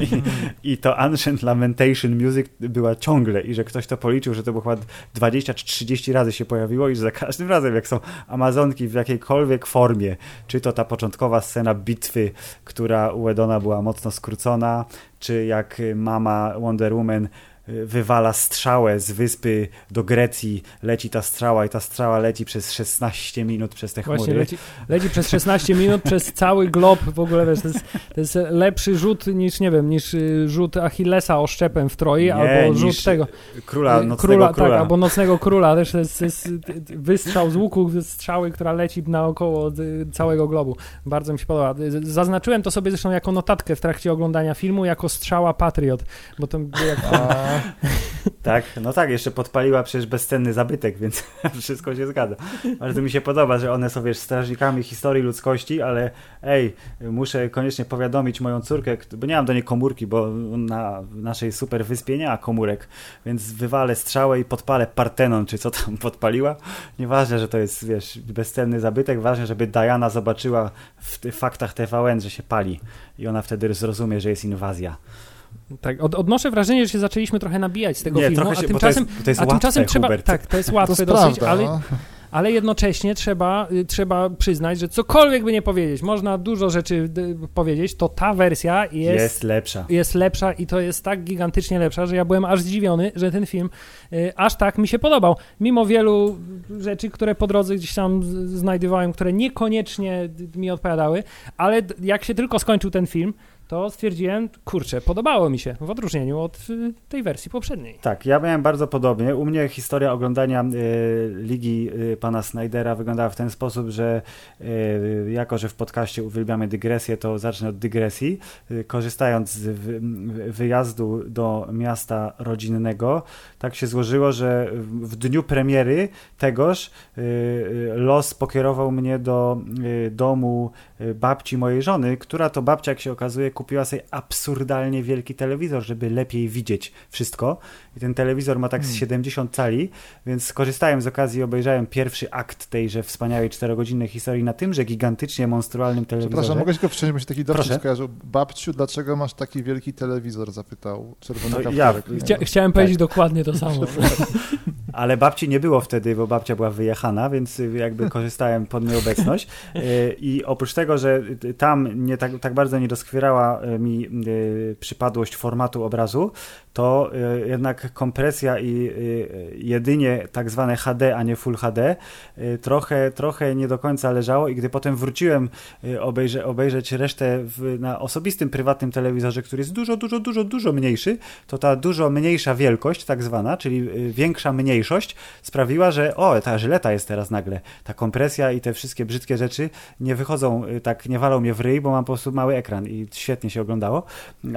I, I to Ancient Lamentation Music była ciągle i że ktoś to policzył, że to było chyba 20 czy 30 razy się pojawiło i za każdym razem, jak są Amazonki w jakiejkolwiek formie, czy to ta początkowa scena bitwy, która u Edona była mocno skrócona, czy jak mama Wonder Woman wywala strzałę z wyspy do Grecji, leci ta strzała i ta strzała leci przez 16 minut przez te chmury. Właśnie leci, leci przez 16 minut, przez cały glob w ogóle, wiesz, to jest, to jest lepszy rzut niż, nie wiem, niż y, rzut Achillesa oszczepem w Troi, Nie, albo rzut tego, Króla, y, nocnego króla, króla. tak, albo Nocnego Króla, też to jest, to jest y, wystrzał z łuku, strzały, która leci naokoło całego globu. Bardzo mi się podoba. Zaznaczyłem to sobie zresztą jako notatkę w trakcie oglądania filmu, jako strzała Patriot, bo to jak Tak, no tak, jeszcze podpaliła przecież bezcenny zabytek, więc wszystko się zgadza. Bardzo mi się podoba, że one są, wiesz, strażnikami historii ludzkości, ale ej, muszę koniecznie powiadomić moją córkę, bo nie mam do niej komórki, bo na naszej super wyspie nie ma komórek, więc wywalę strzałę i podpalę Partenon, czy co tam podpaliła. Nieważne, że to jest, wiesz, bezcenny zabytek, ważne, żeby Diana zobaczyła w faktach TVN, że się pali i ona wtedy zrozumie, że jest inwazja. Tak, od, odnoszę wrażenie, że się zaczęliśmy trochę nabijać z tego Nie, filmu, trochę a się, bo to jest, tymczasem, to jest a tymczasem łatwe, trzeba, Hubert. tak, to jest to łatwe jest dosyć, prawda. ale, no. ale jednocześnie trzeba, y, trzeba przyznać, że cokolwiek by nie powiedzieć, można dużo rzeczy y, powiedzieć, to ta wersja jest, Jest jest. lepsza. lepsza i to jest tak gigantycznie lepsza, że ja byłem aż zdziwiony, że ten film y, aż tak mi się podobał. Mimo wielu rzeczy, które po drodze gdzieś tam znajdowałem, które niekoniecznie mi odpowiadały, ale jak się tylko skończył ten film, to stwierdziłem, kurczę, podobało mi się, w odróżnieniu od y, tej wersji poprzedniej. Tak, ja miałem bardzo podobnie. U mnie historia oglądania y, Ligi y, pana Snydera wyglądała w ten sposób, że y, jako, że w podcaście uwielbiamy dygresję, to zacznę od dygresji. Y, korzystając z wy, wyjazdu do miasta rodzinnego, tak się złożyło, że w, w dniu premiery tegoż y, los pokierował mnie do domu babci mojej żony, która to babcia, jak się okazuje, kupiła sobie absurdalnie wielki telewizor, żeby lepiej widzieć wszystko. I ten telewizor ma tak z 70 cali, więc skorzystałem z okazji i obejrzałem pierwszy akt tejże wspaniałej czterogodzinnej historii na tymże gigantycznie monstrualnym telewizorze. Przepraszam, mogę tylko wciąć, bo się taki dowcip Proszę. skojarzył. Babciu, dlaczego masz taki wielki telewizor? Zapytał czerwony No, ja- Chcia, chciałem powiedzieć dokładnie to samo. Ale babci nie było wtedy, bo babcia była wyjechana, więc jakby korzystałem pod nieobecność. Y, I oprócz tego, że tam nie tak, tak bardzo nie doskwierała y, mi y, przypadłość formatu obrazu, to jednak kompresja i jedynie tak zwane HD, a nie Full HD, trochę, trochę nie do końca leżało i gdy potem wróciłem obejrze, obejrzeć resztę w, na osobistym, prywatnym telewizorze, który jest dużo, dużo, dużo, dużo mniejszy, to ta dużo mniejsza wielkość, tak zwana, czyli większa mniejszość, sprawiła, że o, ta żyleta jest teraz nagle. Ta kompresja i te wszystkie brzydkie rzeczy nie wychodzą, y, tak nie walą mnie w ryj, bo mam po prostu mały ekran i świetnie się oglądało.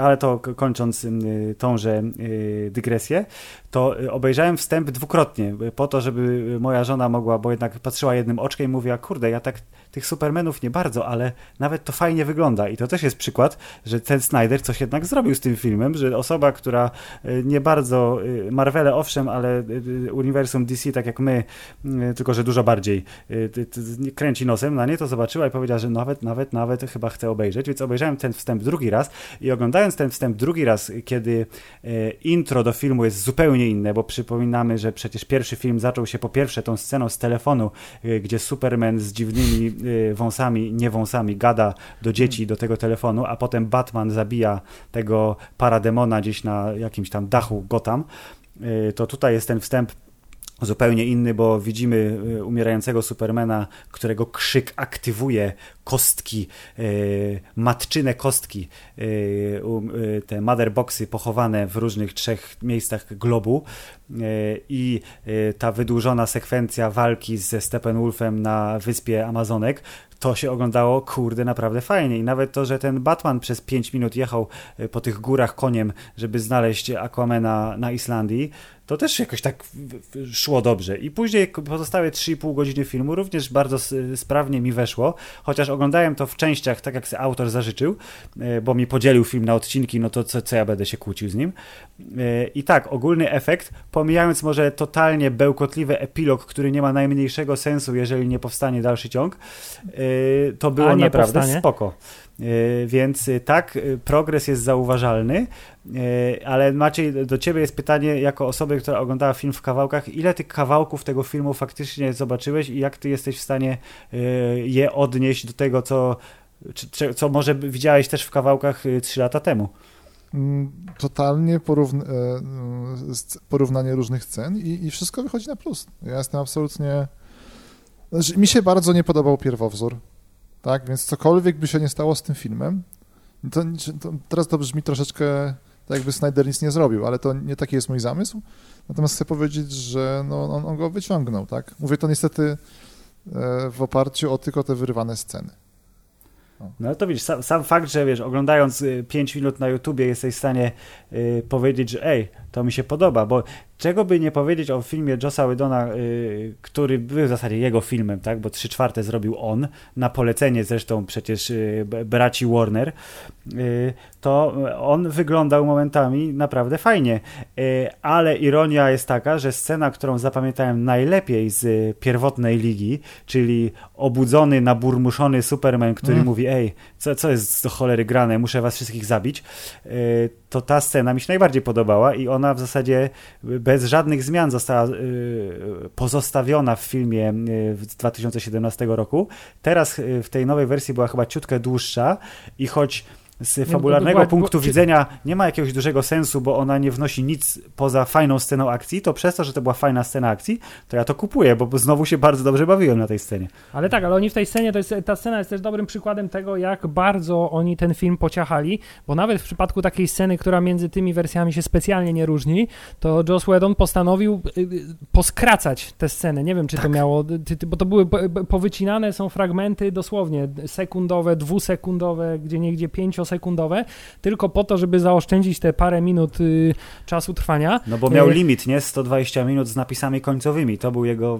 Ale to kończąc y, tąże y, dygresję, to obejrzałem wstęp dwukrotnie, po to, żeby moja żona mogła, bo jednak patrzyła jednym oczkiem i mówiła, kurde, ja tak tych Supermanów nie bardzo, ale nawet to fajnie wygląda. I to też jest przykład, że ten Snyder coś jednak zrobił z tym filmem, że osoba, która y, nie bardzo, y, Marvele owszem, ale y, uniwersum DC, tak jak my, tylko że dużo bardziej kręci nosem na nie, to zobaczyła i powiedziała, że nawet, nawet, nawet chyba chce obejrzeć, więc obejrzałem ten wstęp drugi raz i oglądając ten wstęp drugi raz, kiedy intro do filmu jest zupełnie inne, bo przypominamy, że przecież pierwszy film zaczął się po pierwsze tą sceną z telefonu, gdzie Superman z dziwnymi wąsami, nie wąsami, gada do dzieci do tego telefonu, a potem Batman zabija tego parademona gdzieś na jakimś tam dachu Gotham. E, To tutaj jest ten wstęp zupełnie inny, bo widzimy y, umierającego Supermana, którego krzyk aktywuje kostki, y, matczyne kostki, y, um, te motherboxy pochowane w różnych trzech miejscach globu i ta wydłużona sekwencja walki ze Steppenwolfem na wyspie Amazonek, to się oglądało, kurde, naprawdę fajnie. I nawet to, że ten Batman przez 5 minut jechał po tych górach koniem, żeby znaleźć Aquamana na Islandii, to też jakoś tak szło dobrze. I później pozostałe 3,5 godziny filmu również bardzo sprawnie mi weszło, chociaż oglądałem to w częściach, tak jak autor zażyczył, e, bo mi podzielił film na odcinki, no to co, co ja będę się kłócił z nim. E, I tak, ogólny efekt, pomijając może totalnie bełkotliwy epilog, który nie ma najmniejszego sensu, jeżeli nie powstanie dalszy ciąg, e, to było naprawdę powstanie? spoko. E, Więc e, tak, e, progres jest zauważalny, ale Maciej, do ciebie jest pytanie, jako osoby, która oglądała film w kawałkach, ile tych kawałków tego filmu faktycznie zobaczyłeś i jak ty jesteś w stanie je odnieść do tego, co, co może widziałeś też w kawałkach e, trzy lata temu? Mm, Totalnie sc- porównanie różnych scen i, i wszystko wychodzi na plus. Ja jestem absolutnie... Znaczy, mi się bardzo nie podobał pierwowzór, tak? Więc cokolwiek by się nie stało z tym filmem, to, to teraz to brzmi troszeczkę tak jakby Snyder nic nie zrobił, ale to nie taki jest mój zamysł. Natomiast chcę powiedzieć, że no, on, on go wyciągnął, tak? Mówię to niestety e, w oparciu o tylko te wyrywane sceny. No to widzisz, sam, sam fakt, że wiesz, oglądając 5 minut na YouTubie jesteś w stanie y, powiedzieć, że ej, to mi się podoba, bo czego by nie powiedzieć o filmie Jossa Whedona, y, który był w zasadzie jego filmem, tak, bo trzy czwarte zrobił on, na polecenie zresztą przecież y, braci Warner, y, to on wyglądał momentami naprawdę fajnie, ale ironia jest taka, że scena, którą zapamiętałem najlepiej z pierwotnej ligi, czyli obudzony, naburmuszony Superman, który Mm. mówi, ej, co, co jest do cholery grane, muszę was wszystkich zabić, to ta scena mi się najbardziej podobała i ona w zasadzie bez żadnych zmian została y, pozostawiona w filmie y, z 2017 roku. Teraz y, w tej nowej wersji była chyba ciutkę dłuższa i choć z fabularnego punktu bo- widzenia nie ma jakiegoś dużego sensu, bo ona nie wnosi nic poza fajną sceną akcji, to przez to, że to była fajna scena akcji, to ja to kupuję, bo znowu się bardzo dobrze bawiłem na tej scenie. Ale tak, ale oni w tej scenie, to jest, ta scena jest też dobrym przykładem tego, jak bardzo oni ten film pociachali, bo nawet w przypadku takiej sceny, która między tymi wersjami się specjalnie nie różni, to Joss Whedon postanowił y, y, poskracać tę scenę. Nie wiem, czy to miało, bo to były po- po- powycinane są fragmenty dosłownie sekundowe, dwusekundowe, gdzie niegdzie pięciosekundowe, tylko po to, żeby zaoszczędzić te parę minut y, czasu trwania. No bo miał Y, limit, nie? 120 minut z napisami końcowymi. To był jego,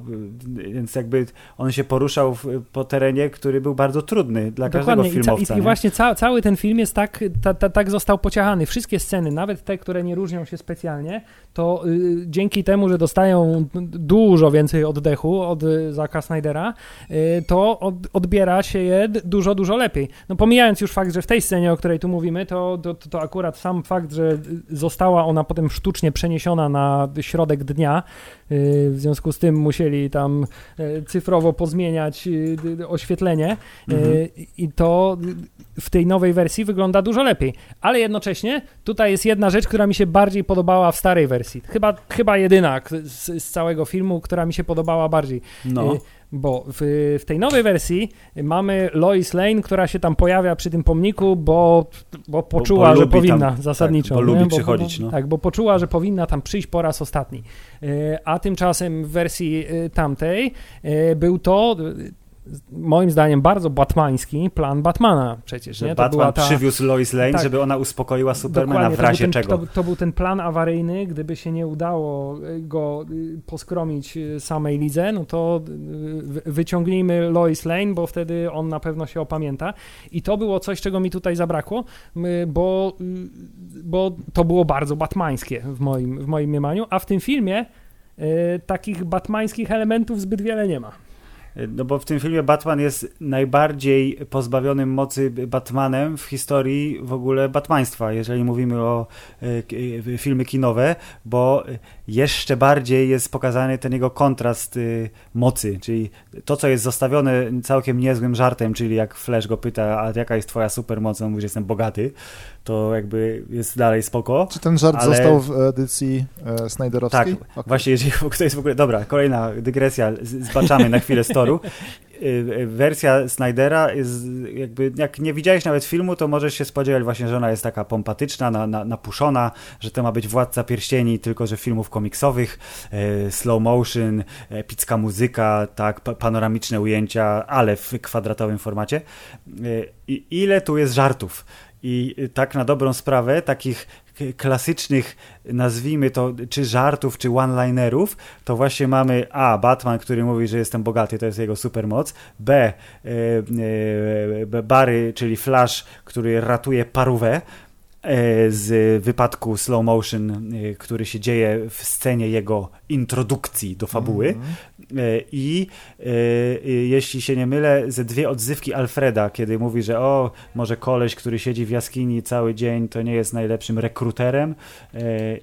y, więc jakby on się poruszał w, po terenie, który był bardzo trudny dla każdego Dokładnie. I, ca- filmowca. i, i nie? właśnie ca- cały ten film jest tak, ta, ta, tak został pociachany. Wszystkie sceny, nawet te, które nie różnią się specjalnie, to y, dzięki temu, że dostają dużo więcej oddechu od y, Zacka Snydera, y, to od, odbiera się je dużo, dużo lepiej. No pomijając już fakt, że w tej scenie, o której tu mówimy, to, to, to akurat sam fakt, że została ona potem sztucznie przeniesiona na środek dnia, y, w związku z tym musieli tam y, cyfrowo pozmieniać y, oświetlenie, Mhm. I to w tej nowej wersji wygląda dużo lepiej. Ale jednocześnie tutaj jest jedna rzecz, która mi się bardziej podobała w starej wersji. Chyba, chyba jedyna z, z całego filmu, która mi się podobała bardziej. No. Bo w, w tej nowej wersji mamy Lois Lane, która się tam pojawia przy tym pomniku, bo, bo poczuła, bo że lubi powinna tam- zasadniczo. tak, bo lubi przychodzić, bo, no. Tak, bo poczuła, że powinna tam przyjść po raz ostatni. Y, A tymczasem w wersji y, tamtej y, był to moim zdaniem bardzo batmański plan Batmana przecież, nie? Batman przywiózł Lois Lane, Tak. żeby ona uspokoiła Supermana w razie to ten, czego. To, to był ten plan awaryjny, gdyby się nie udało y, go y, poskromić y, samej lidze, no to wy- wyciągnijmy Lois Lane, bo wtedy on na pewno się opamięta. I to było coś, czego mi tutaj zabrakło, bo, bo to było bardzo batmańskie w moim, w moim mniemaniu, a w tym filmie takich batmańskich elementów zbyt wiele nie ma. No bo w tym filmie Batman jest najbardziej pozbawionym mocy Batmanem w historii w ogóle Batmaństwa, jeżeli mówimy o e, e, filmy kinowe, bo jeszcze bardziej jest pokazany ten jego kontrast e, mocy, czyli to, co jest zostawione całkiem niezłym żartem, czyli jak Flash go pyta, a jaka jest twoja supermoc, on mówi, że jestem bogaty, to jakby jest dalej spoko. Czy ten żart Ale- został w edycji e, Snyderowskiej? Tak, Okej. właśnie, jeżeli to jest w ogóle, dobra, kolejna dygresja, zbaczamy na chwilę z toru. Y, y, Wersja Snydera jest jakby, jak nie widziałeś nawet filmu, to możesz się spodziewać właśnie, że ona jest taka pompatyczna, na, na, napuszona, że to ma być Władca Pierścieni, tylko że filmów komiksowych, e, slow motion, epicka muzyka, tak, pa- panoramiczne ujęcia, ale w kwadratowym formacie. I ile tu jest żartów? I tak na dobrą sprawę, takich klasycznych, nazwijmy to, czy żartów, czy one-linerów, to właśnie mamy A. Batman, który mówi, że jestem bogaty, to jest jego supermoc. B. E, e, B- Barry, czyli Flash, który ratuje parówę e, z wypadku slow motion, e, który się dzieje w scenie jego introdukcji do fabuły. Mhm. E, I e, e, jeśli się nie mylę, ze dwie odzywki Alfreda, kiedy mówi, że o, może koleś, który siedzi w jaskini cały dzień, to nie jest najlepszym rekruterem e,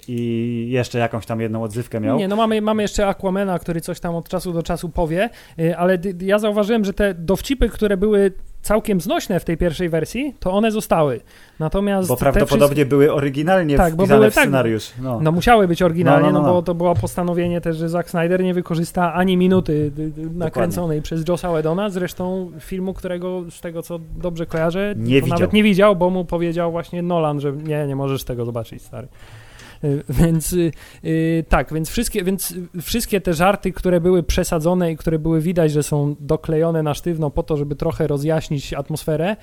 i jeszcze jakąś tam jedną odzywkę miał. Nie, no mamy, mamy jeszcze Aquamana, który coś tam od czasu do czasu powie, ale ja zauważyłem, że te dowcipy, które były całkiem znośne w tej pierwszej wersji, to one zostały. Natomiast Bo prawdopodobnie były oryginalnie Tak, bo wpisane były w tak, scenariusz. No. wszystkie- No musiały być oryginalnie, No, no, no, no, no. bo to było postanowienie też, że Zack Snyder nie wykorzysta ani minuty nakręconej przez Jossa Whedona, zresztą filmu, którego z tego co dobrze kojarzę, Nie nawet nie widział, bo mu powiedział właśnie Nolan, że nie, nie możesz tego zobaczyć, stary. Więc y, tak, więc wszystkie, więc wszystkie te żarty, które były przesadzone i które były widać, że są doklejone na sztywno po to, żeby trochę rozjaśnić atmosferę,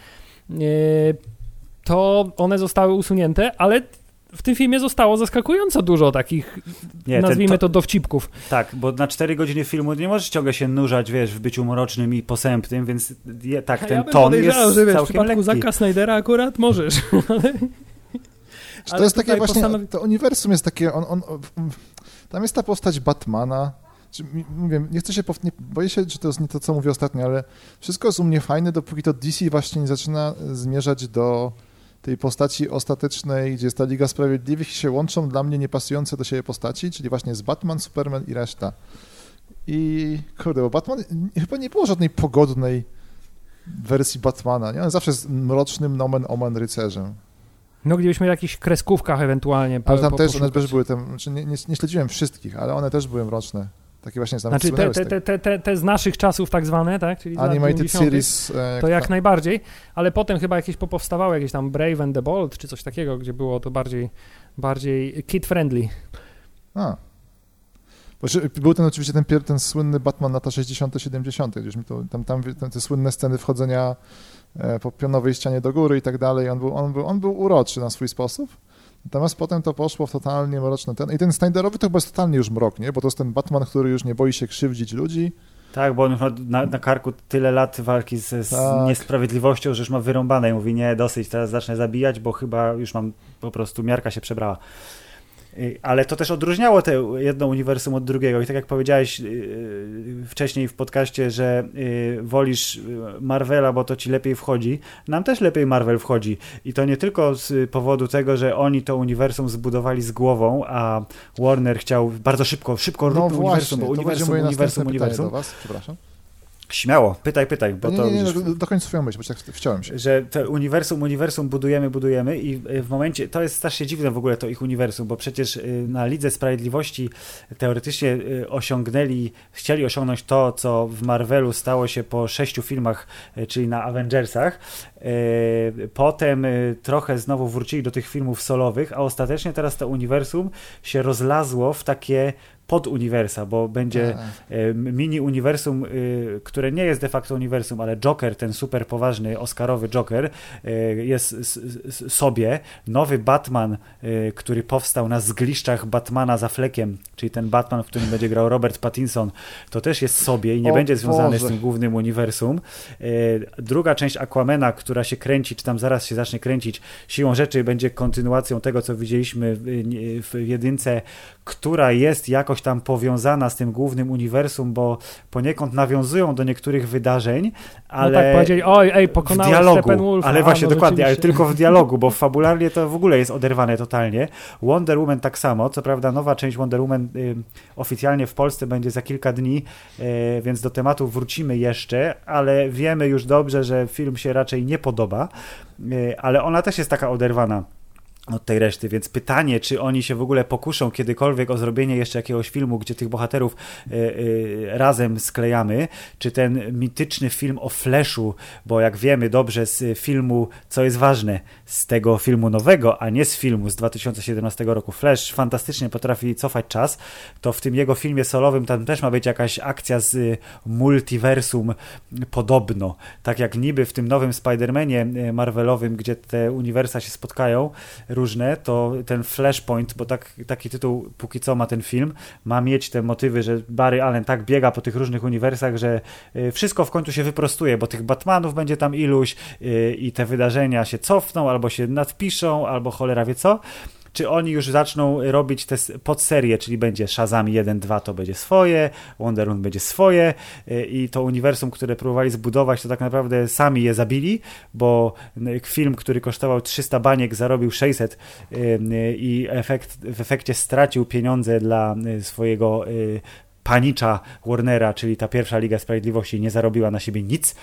y, to one zostały usunięte, ale w tym filmie zostało zaskakująco dużo takich, Nie, nazwijmy to- to dowcipków. Tak, bo na 4 godziny filmu nie możesz ciągle się nurzać, wiesz, w byciu mrocznym i posępnym, więc je, tak, ten ja ton jest że wiesz, w całkiem przypadku lekki. Zacka Snydera akurat możesz. Czy to jest takie właśnie, postanowi- to uniwersum jest takie, on, on, tam jest ta postać Batmana, czy, mówię, nie chcę się, pow- nie, boję się, że to jest nie to, co mówię ostatnio, ale wszystko jest u mnie fajne, dopóki to DC właśnie nie zaczyna zmierzać do tej postaci ostatecznej, gdzie jest ta Liga Sprawiedliwych i się łączą dla mnie niepasujące do siebie postaci, czyli właśnie jest Batman, Superman i reszta. I kurde, bo Batman chyba nie było żadnej pogodnej wersji Batmana, nie? On zawsze jest mrocznym nomen omen rycerzem. No gdybyśmy w jakichś kreskówkach ewentualnie po, Ale tam po, też, one też były, tam, znaczy nie, nie, nie śledziłem wszystkich, ale one też były mroczne. Takie właśnie tam Znaczy te, te, te, te, te z naszych czasów tak zwane, tak? Czyli Animated 90., Series. e, To jak ta- najbardziej, ale potem chyba jakieś popowstawały, jakieś tam Brave and the Bold, czy coś takiego, gdzie było to bardziej, bardziej kid-friendly. A. Był ten oczywiście ten, ten słynny Batman lata 60., 70., gdzieś mi to, tam, tam, tam te słynne sceny wchodzenia e, po pionowej ścianie do góry i tak dalej. On był, on, był, on był uroczy na swój sposób. Natomiast potem to poszło w totalnie mroczny ten. I ten Snyderowy to chyba jest totalnie już mrok, nie? Bo to jest ten Batman, który już nie boi się krzywdzić ludzi. Tak, bo on już ma na, na karku tyle lat walki z, z Tak. niesprawiedliwością, że już ma wyrąbane i mówi, nie, dosyć, teraz zacznę zabijać, bo chyba już mam, po prostu miarka się przebrała. Y, Ale to też odróżniało te jedno uniwersum od drugiego i tak jak powiedziałeś yy, wcześniej w podcaście, że yy, wolisz Marvela, bo to ci lepiej wchodzi, nam też lepiej Marvel wchodzi i to nie tylko z powodu tego, że oni to uniwersum zbudowali z głową, a Warner chciał bardzo szybko, szybko No róbmy uniwersum, bo uniwersum, uniwersum, uniwersum. do was, przepraszam. Śmiało, pytaj, pytaj, bo nie, to nie, nie, widzisz, do, do końca swoją myśl, bo tak wciąłem się. że to uniwersum, uniwersum budujemy, budujemy i w momencie, to jest strasznie dziwne w ogóle to ich uniwersum, bo przecież y, na Lidze Sprawiedliwości teoretycznie y, osiągnęli, chcieli osiągnąć to, co w Marvelu stało się po sześciu filmach, czyli na Avengersach. Potem trochę znowu wrócili do tych filmów solowych, a ostatecznie teraz to uniwersum się rozlazło w takie poduniwersa, bo będzie A, e, mini uniwersum, y, które nie jest de facto uniwersum, ale Joker, ten super poważny Oscarowy Joker, y, jest sobie. Nowy Batman, y, który powstał na zgliszczach Batmana za flekiem, czyli ten Batman, w którym będzie grał Robert Pattinson, to też jest sobie i nie O będzie związany z Boże. tym głównym uniwersum. Druga część Aquamena, która się kręci, czy tam zaraz się zacznie kręcić, siłą rzeczy będzie kontynuacją tego, co widzieliśmy w jedynce, która jest jakoś tam powiązana z tym głównym uniwersum, bo poniekąd nawiązują do niektórych wydarzeń, ale no tak powiedzieli, oj, ej, pokonałeś Steppenwolfa. ale A, właśnie no dokładnie, ale tylko w dialogu, bo fabularnie to w ogóle jest oderwane totalnie. Wonder Woman tak samo, co prawda nowa część Wonder Woman y, oficjalnie w Polsce będzie za kilka dni, y, więc do tematu wrócimy jeszcze, ale wiemy już dobrze, że film się raczej nie podoba, y, ale ona też jest taka oderwana od tej reszty, więc pytanie, czy oni się w ogóle pokuszą kiedykolwiek o zrobienie jeszcze jakiegoś filmu, gdzie tych bohaterów y, y, razem sklejamy, czy ten mityczny film o Flashu, bo jak wiemy dobrze z filmu, co jest ważne, z tego filmu nowego, a nie z filmu z 2017 roku, Flash fantastycznie potrafi cofać czas, to w tym jego filmie solowym tam też ma być jakaś akcja z y, multiversum podobno, tak jak niby w tym nowym Spider-Manie Marvelowym, gdzie te uniwersa się spotkają, różne, to ten Flashpoint, bo tak, taki tytuł póki co ma ten film, ma mieć te motywy, że Barry Allen tak biega po tych różnych uniwersach, że y, wszystko w końcu się wyprostuje, bo tych Batmanów będzie tam iluś y, i te wydarzenia się cofną, albo się nadpiszą, albo cholera wie co. Czy oni już zaczną robić te podserie, czyli będzie Shazam 1, 2 to będzie swoje, Wonder Woman będzie swoje y, i to uniwersum, które próbowali zbudować, to tak naprawdę sami je zabili, bo film, który kosztował 300 baniek, zarobił 600 y, y, i efekt, w efekcie stracił pieniądze dla swojego panicza Warnera, czyli ta pierwsza Liga Sprawiedliwości nie zarobiła na siebie nic.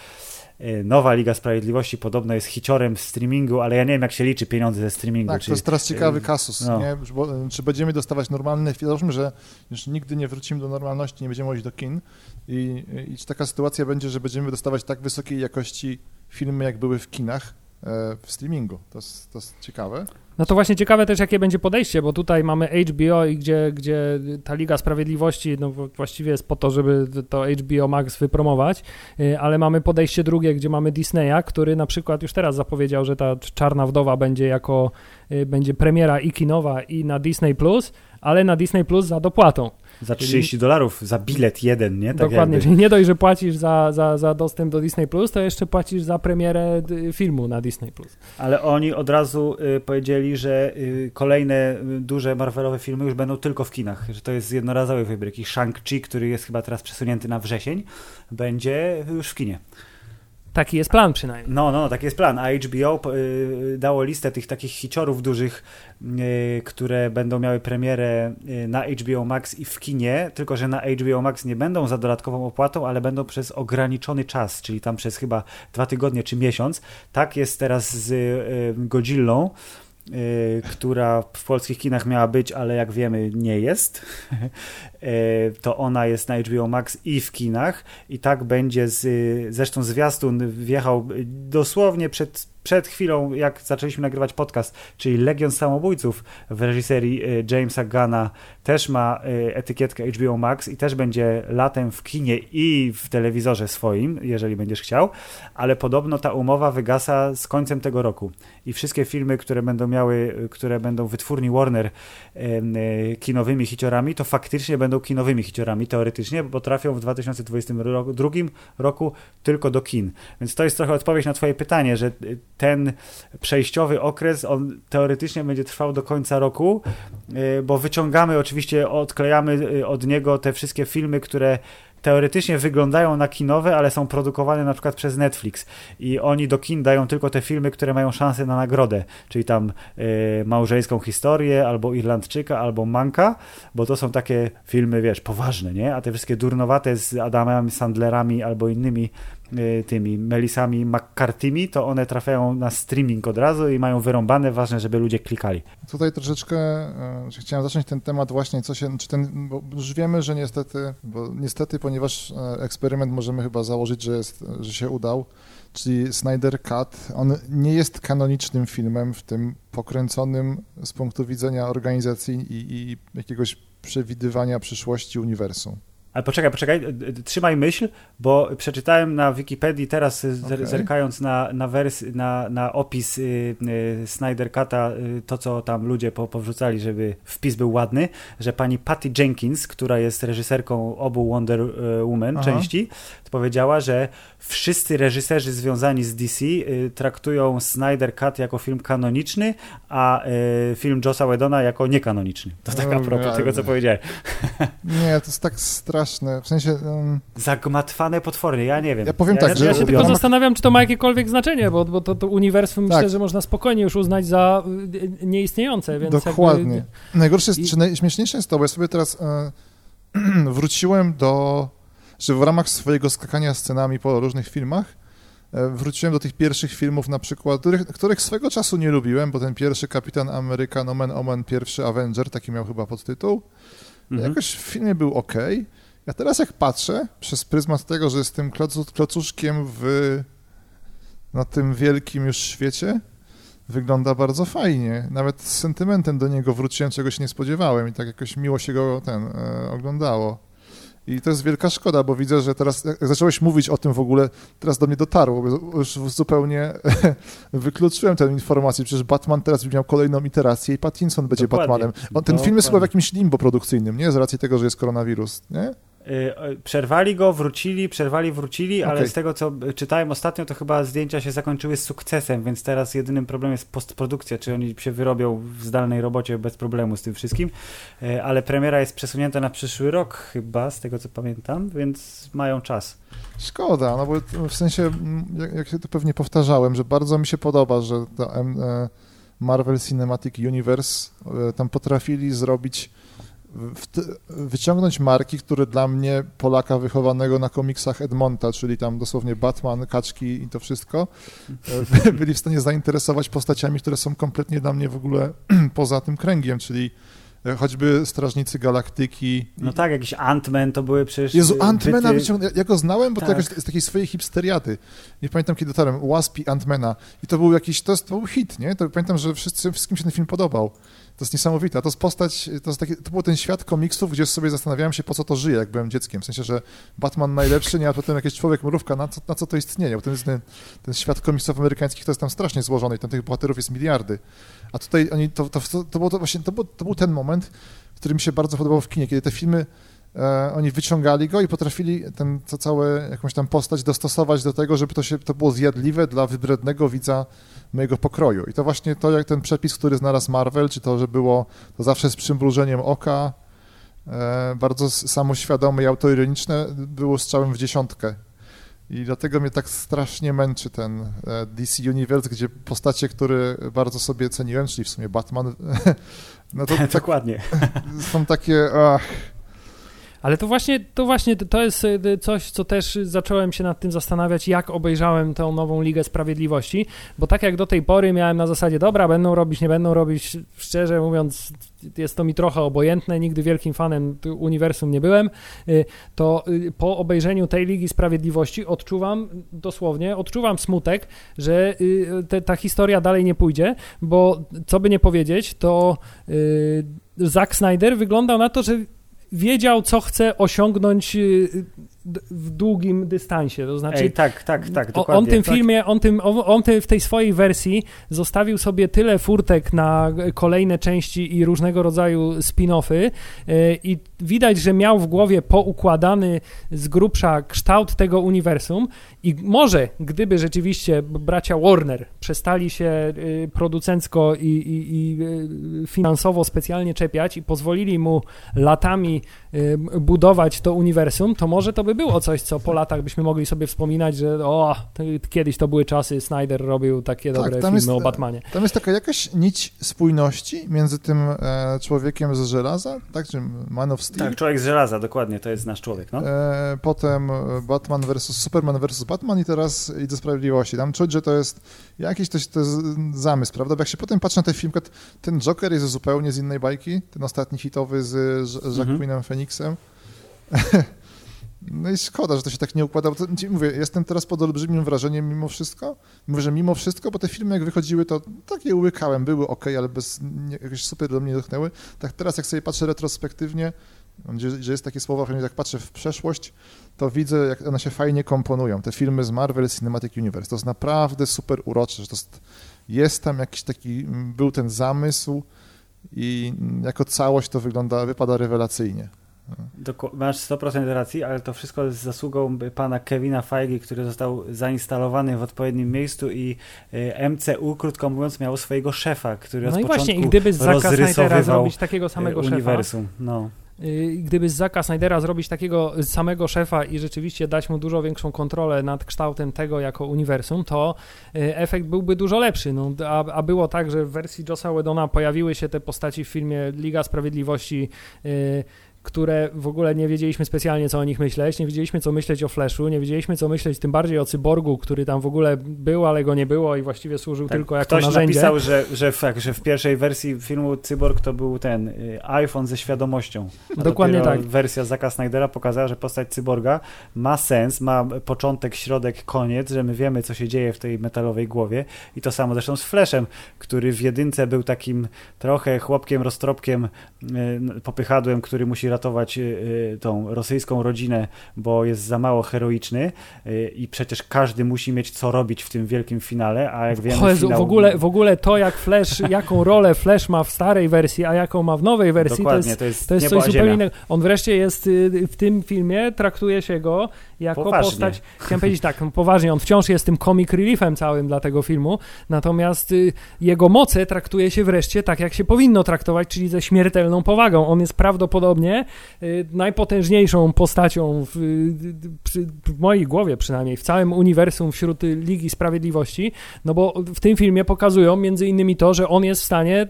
Y, Nowa Liga Sprawiedliwości podobno jest hiciorem w streamingu, ale ja nie wiem jak się liczy pieniądze ze streamingu. Tak, czy, to jest teraz ciekawy y, kasus, no. nie? Bo, czy będziemy dostawać normalne załóżmy, że już nigdy nie wrócimy do normalności, nie będziemy chodzić do kin i, i czy taka sytuacja będzie, że będziemy dostawać tak wysokiej jakości filmy, jak były w kinach e, w streamingu. To jest, to jest ciekawe. No to właśnie ciekawe też, jakie będzie podejście, bo tutaj mamy HBO i gdzie, gdzie ta Liga Sprawiedliwości no właściwie jest po to, żeby to HBO Max wypromować, y, ale mamy podejście drugie, gdzie mamy Disneya, który na przykład już teraz zapowiedział, że ta Czarna Wdowa będzie jako, y, będzie premiera i kinowa i na Disney+, Plus, ale na Disney Plus za dopłatą. Za 30 dolarów, za bilet jeden, nie? Tak Dokładnie, jakby. czyli nie dość, że płacisz za, za, za dostęp do Disney+, Plus, to jeszcze płacisz za premierę y, filmu na Disney+. Plus. Ale oni od razu y, powiedzieli, że y, kolejne y, duże Marvelowe filmy już będą tylko w kinach, że to jest jednorazowy wybryk. I Shang-Chi, który jest chyba teraz przesunięty na wrzesień, będzie już w kinie. Taki jest plan przynajmniej. No, no, no, taki jest plan. A HBO y, dało listę tych takich hiciorów dużych, y, które będą miały premierę y, na HBO Max i w kinie, tylko że na HBO Max nie będą za dodatkową opłatą, ale będą przez ograniczony czas, czyli tam przez chyba dwa tygodnie czy miesiąc. Tak jest teraz z y, Godzillą. Y, która w polskich kinach miała być, ale jak wiemy nie jest. Y, to ona jest na HBO Max i w kinach i tak będzie z, zresztą zwiastun wjechał dosłownie przed, przed chwilą, jak zaczęliśmy nagrywać podcast, czyli Legion Samobójców w reżyserii y, Jamesa Gana też ma etykietkę HBO Max i też będzie latem w kinie i w telewizorze swoim, jeżeli będziesz chciał, ale podobno ta umowa wygasa z końcem tego roku i wszystkie filmy, które będą miały, które będą wytwórni Warner kinowymi hiciorami, to faktycznie będą kinowymi hiciorami teoretycznie, bo trafią w 2022 roku tylko do kin. Więc to jest trochę odpowiedź na twoje pytanie, że ten przejściowy okres, on teoretycznie będzie trwał do końca roku, bo wyciągamy oczywiście, odklejamy e, od niego te wszystkie filmy, które teoretycznie wyglądają na kinowe, ale są produkowane na przykład przez Netflix i oni do kin dają tylko te filmy, które mają szansę na nagrodę, czyli tam y, Małżeńską Historię, albo Irlandczyka, albo Manka, bo to są takie filmy, wiesz, poważne, nie? A te wszystkie durnowate z Adamami Sandlerami albo innymi Y, tymi Melisami McCarthymi, to one trafiają na streaming od razu i mają wyrąbane, ważne, żeby ludzie klikali. Tutaj troszeczkę e, chciałem zacząć ten temat właśnie, co się, czy ten, bo już wiemy, że niestety, bo niestety, ponieważ e, eksperyment możemy chyba założyć, że, jest, że się udał, czyli Snyder Cut, on nie jest kanonicznym filmem w tym pokręconym z punktu widzenia organizacji i, i jakiegoś przewidywania przyszłości uniwersum. Ale poczekaj, poczekaj, trzymaj myśl, bo przeczytałem na Wikipedii teraz, okay. zerkając na, na, wers, na, na opis y, y, Snyder Cut'a, y, to co tam ludzie po, powrzucali, żeby wpis był ładny, że pani Patty Jenkins, która jest reżyserką obu Wonder y, Woman Aha. części, powiedziała, że wszyscy reżyserzy związani z DC y, traktują Snyder Cut jako film kanoniczny, a y, film Jossa Whedona jako niekanoniczny. To tak a propos tego, co powiedziałem. Nie, to jest tak straszne. W sensie... Um... Zagmatwane potwornie, ja nie wiem. Ja powiem ja, tak, ja, że... Ja się tylko zastanawiam, czy to ma jakiekolwiek znaczenie, bo, bo to, to uniwersum tak. myślę, że można spokojnie już uznać za y, nieistniejące, więc Dokładnie. Jakby... Najgorsze jest, I... czy najśmieszniejsze jest to, bo ja sobie teraz e, wróciłem do że w ramach swojego skakania scenami po różnych filmach e, wróciłem do tych pierwszych filmów na przykład, których, których swego czasu nie lubiłem, bo ten pierwszy Kapitan Ameryka, Omen Omen, pierwszy Avenger, taki miał chyba podtytuł. Mhm. Jakoś w filmie był ok. Ja teraz jak patrzę przez pryzmat tego, że jestem klocu, klocuszkiem w, na tym wielkim już świecie, wygląda bardzo fajnie. Nawet z sentymentem do niego wróciłem, czego się nie spodziewałem i tak jakoś miło się go ten e, oglądało. I to jest wielka szkoda, bo widzę, że teraz, jak zacząłeś mówić o tym w ogóle, teraz do mnie dotarło, bo już zupełnie wykluczyłem tę informację. Przecież Batman teraz miał kolejną iterację i Pattinson będzie Dokładnie. Batmanem. On, ten film jest chyba w jakimś limbo produkcyjnym, nie? Z racji tego, że jest koronawirus, nie? Y, przerwali go, wrócili, przerwali, wrócili, okay. ale z tego co czytałem ostatnio, to chyba zdjęcia się zakończyły z sukcesem, więc teraz jedynym problemem jest postprodukcja, czy oni się wyrobią w zdalnej robocie bez problemu z tym wszystkim, y, ale premiera jest przesunięta na przyszły rok chyba, z tego co pamiętam, więc mają czas. Szkoda, no bo w sensie, jak, jak się to pewnie powtarzałem, że bardzo mi się podoba, że e, Marvel Cinematic Universe e, tam potrafili zrobić wyciągnąć marki, które dla mnie, Polaka wychowanego na komiksach Edmonta, czyli tam dosłownie Batman, kaczki i to wszystko, e, byli w stanie zainteresować postaciami, które są kompletnie dla mnie w ogóle poza tym kręgiem, czyli e, choćby Strażnicy Galaktyki. No tak, jakiś Ant-Man to były przecież... Jezu, Ant-Mana wyciągnąłem, ja go znałem, bo tak. to jakoś z takiej swojej hipsteriady. Nie pamiętam, kiedy dotarłem, Wasp i Ant-Mana. I to był jakiś, to, to był hit, nie? To pamiętam, że wszyscy, wszystkim się ten film podobał. To jest niesamowite. To jest postać, to, jest taki, to był ten świat komiksów, gdzie sobie zastanawiałem się, po co to żyje, jak byłem dzieckiem. W sensie, że Batman najlepszy, nie, a potem jakiś człowiek mrówka, na co, na co to istnieje? Bo ten, ten, świat komiksów amerykańskich to jest tam strasznie złożony i tam tych bohaterów jest miliardy. A tutaj oni, to, to, to, było to właśnie, to był, to był ten moment, który mi się bardzo podobał w kinie, kiedy te filmy oni wyciągali go i potrafili ten, to całe, jakąś tam postać dostosować do tego, żeby to, się, to było zjadliwe dla wybrednego widza mojego pokroju. I to właśnie to, jak ten przepis, który znalazł Marvel, czy to, że było to zawsze z przymrużeniem oka, e, bardzo samoświadome i autoironiczne, było strzałem w dziesiątkę. I dlatego mnie tak strasznie męczy ten e, DC Universe, gdzie postacie, które bardzo sobie ceniłem, czyli w sumie Batman, no to tak, dokładnie. Są takie, ach, ale to właśnie, to właśnie to jest y, coś, co też zacząłem się nad tym zastanawiać, jak obejrzałem tę nową Ligę Sprawiedliwości, bo tak jak do tej pory miałem na zasadzie, dobra, będą robić, nie będą robić, szczerze mówiąc, jest to mi trochę obojętne, nigdy wielkim fanem uniwersum nie byłem, y, to po obejrzeniu tej Ligi Sprawiedliwości odczuwam, dosłownie, odczuwam smutek, że te, ta historia dalej nie pójdzie, bo co by nie powiedzieć, to Zack Snyder wyglądał na to, że wiedział, co chce osiągnąć y, w długim dystansie. To znaczy, Ej, tak, tak, tak, dokładnie. On tym tak. filmie, on, tym, on tym w tej swojej wersji zostawił sobie tyle furtek na kolejne części i różnego rodzaju spin-offy y, i widać, że miał w głowie poukładany z grubsza kształt tego uniwersum i może, gdyby rzeczywiście bracia Warner przestali się y, producencko i, i, i finansowo specjalnie czepiać i pozwolili mu latami budować to uniwersum, to może to by było coś, co po latach byśmy mogli sobie wspominać, że o, kiedyś to były czasy, Snyder robił takie tak, dobre filmy jest, o Batmanie. Tam jest taka jakaś nić spójności między tym e, człowiekiem z żelaza, tak, czy Man of Steel. Tak, człowiek z żelaza, dokładnie, to jest nasz człowiek, no. E, potem Batman versus Superman versus Batman i teraz idzie Sprawiedliwości. Tam czuć, że to jest jakiś to, to jest zamysł, prawda? Bo jak się potem patrzy na ten film, ten Joker jest zupełnie z innej bajki, ten ostatni hitowy z, z Jacqueline mhm. Phoenixem. No i szkoda, że to się tak nie układa. Bo to, mówię, jestem teraz pod olbrzymim wrażeniem mimo wszystko. Mówię, że mimo wszystko, bo te filmy jak wychodziły, to takie łykałem, były ok, ale bez nie, jakieś super do mnie dotknęły. Tak teraz jak sobie patrzę retrospektywnie, że jest takie słowo, jak patrzę w przeszłość, to widzę, jak one się fajnie komponują. Te filmy z Marvel Cinematic Universe, to jest naprawdę super urocze, że to jest, jest tam jakiś taki, był ten zamysł i jako całość to wygląda, wypada rewelacyjnie. Doko masz 100% racji, ale to wszystko jest zasługą pana Kevina Feige, który został zainstalowany w odpowiednim miejscu i y, MCU, krótko mówiąc, miało swojego szefa, który no od i właśnie, i gdyby z Zacka Snydera zrobić takiego samego uniwersum. szefa, no. Y, gdyby z Zacka Snydera zrobić takiego samego szefa i rzeczywiście dać mu dużo większą kontrolę nad kształtem tego jako uniwersum, to y, efekt byłby dużo lepszy. No, a, a było tak, że w wersji Josa Wedona pojawiły się te postaci w filmie Liga Sprawiedliwości yy, które w ogóle nie wiedzieliśmy specjalnie, co o nich myśleć, nie wiedzieliśmy, co myśleć o Flashu, nie wiedzieliśmy, co myśleć tym bardziej o Cyborgu, który tam w ogóle był, ale go nie było i właściwie służył tak, tylko jako ktoś narzędzie. Ktoś napisał, że, że, w, że w pierwszej wersji filmu Cyborg to był ten y, iPhone ze świadomością. A Dokładnie tak. Wersja Zaka Snydera pokazała, że postać Cyborga ma sens, ma początek, środek, koniec, że my wiemy, co się dzieje w tej metalowej głowie i to samo zresztą z Flashem, który w jedynce był takim trochę chłopkiem, roztropkiem, y, popychadłem, który musi y, y, tą rosyjską rodzinę, bo jest za mało heroiczny y, i przecież każdy musi mieć co robić w tym wielkim finale, a jak wiemy... Jezu, finał... w, ogóle, w ogóle to, jak Flash, jaką rolę Flash ma w starej wersji, a jaką ma w nowej wersji, to jest, to jest, to jest coś zupełnie innego. On wreszcie jest w tym filmie, traktuje się go jako poważnie. postać, chciałem powiedzieć tak, no poważnie, on wciąż jest tym comic reliefem całym dla tego filmu, natomiast jego moce traktuje się wreszcie tak, jak się powinno traktować, czyli ze śmiertelną powagą. On jest prawdopodobnie Y, najpotężniejszą postacią w, w, mojej głowie przynajmniej, w całym uniwersum wśród Ligi Sprawiedliwości, no bo w tym filmie pokazują między innymi to, że on jest w stanie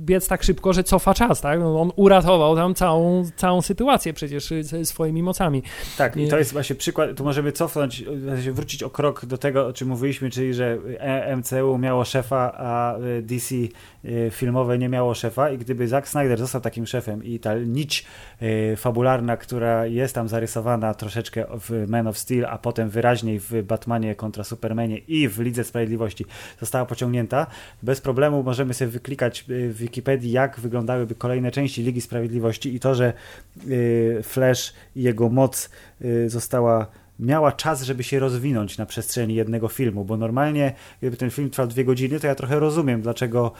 biec tak szybko, że cofa czas, tak? No on uratował tam całą, całą sytuację przecież swoimi mocami. Tak, i to jest właśnie przykład, tu możemy cofnąć, wrócić o krok do tego, o czym mówiliśmy, czyli że e MCU miało szefa, a DC y, filmowe nie miało szefa i gdyby Zack Snyder został takim szefem i ta nić Y, fabularna, która jest tam zarysowana troszeczkę w Man of Steel, a potem wyraźniej w Batmanie kontra Supermanie i w Lidze Sprawiedliwości została pociągnięta. Bez problemu możemy sobie wyklikać y, w Wikipedii, jak wyglądałyby kolejne części Ligi Sprawiedliwości i to, że y, Flash jego moc została miała czas, żeby się rozwinąć na przestrzeni jednego filmu, bo normalnie gdyby ten film trwał dwie godziny, to ja trochę rozumiem, dlaczego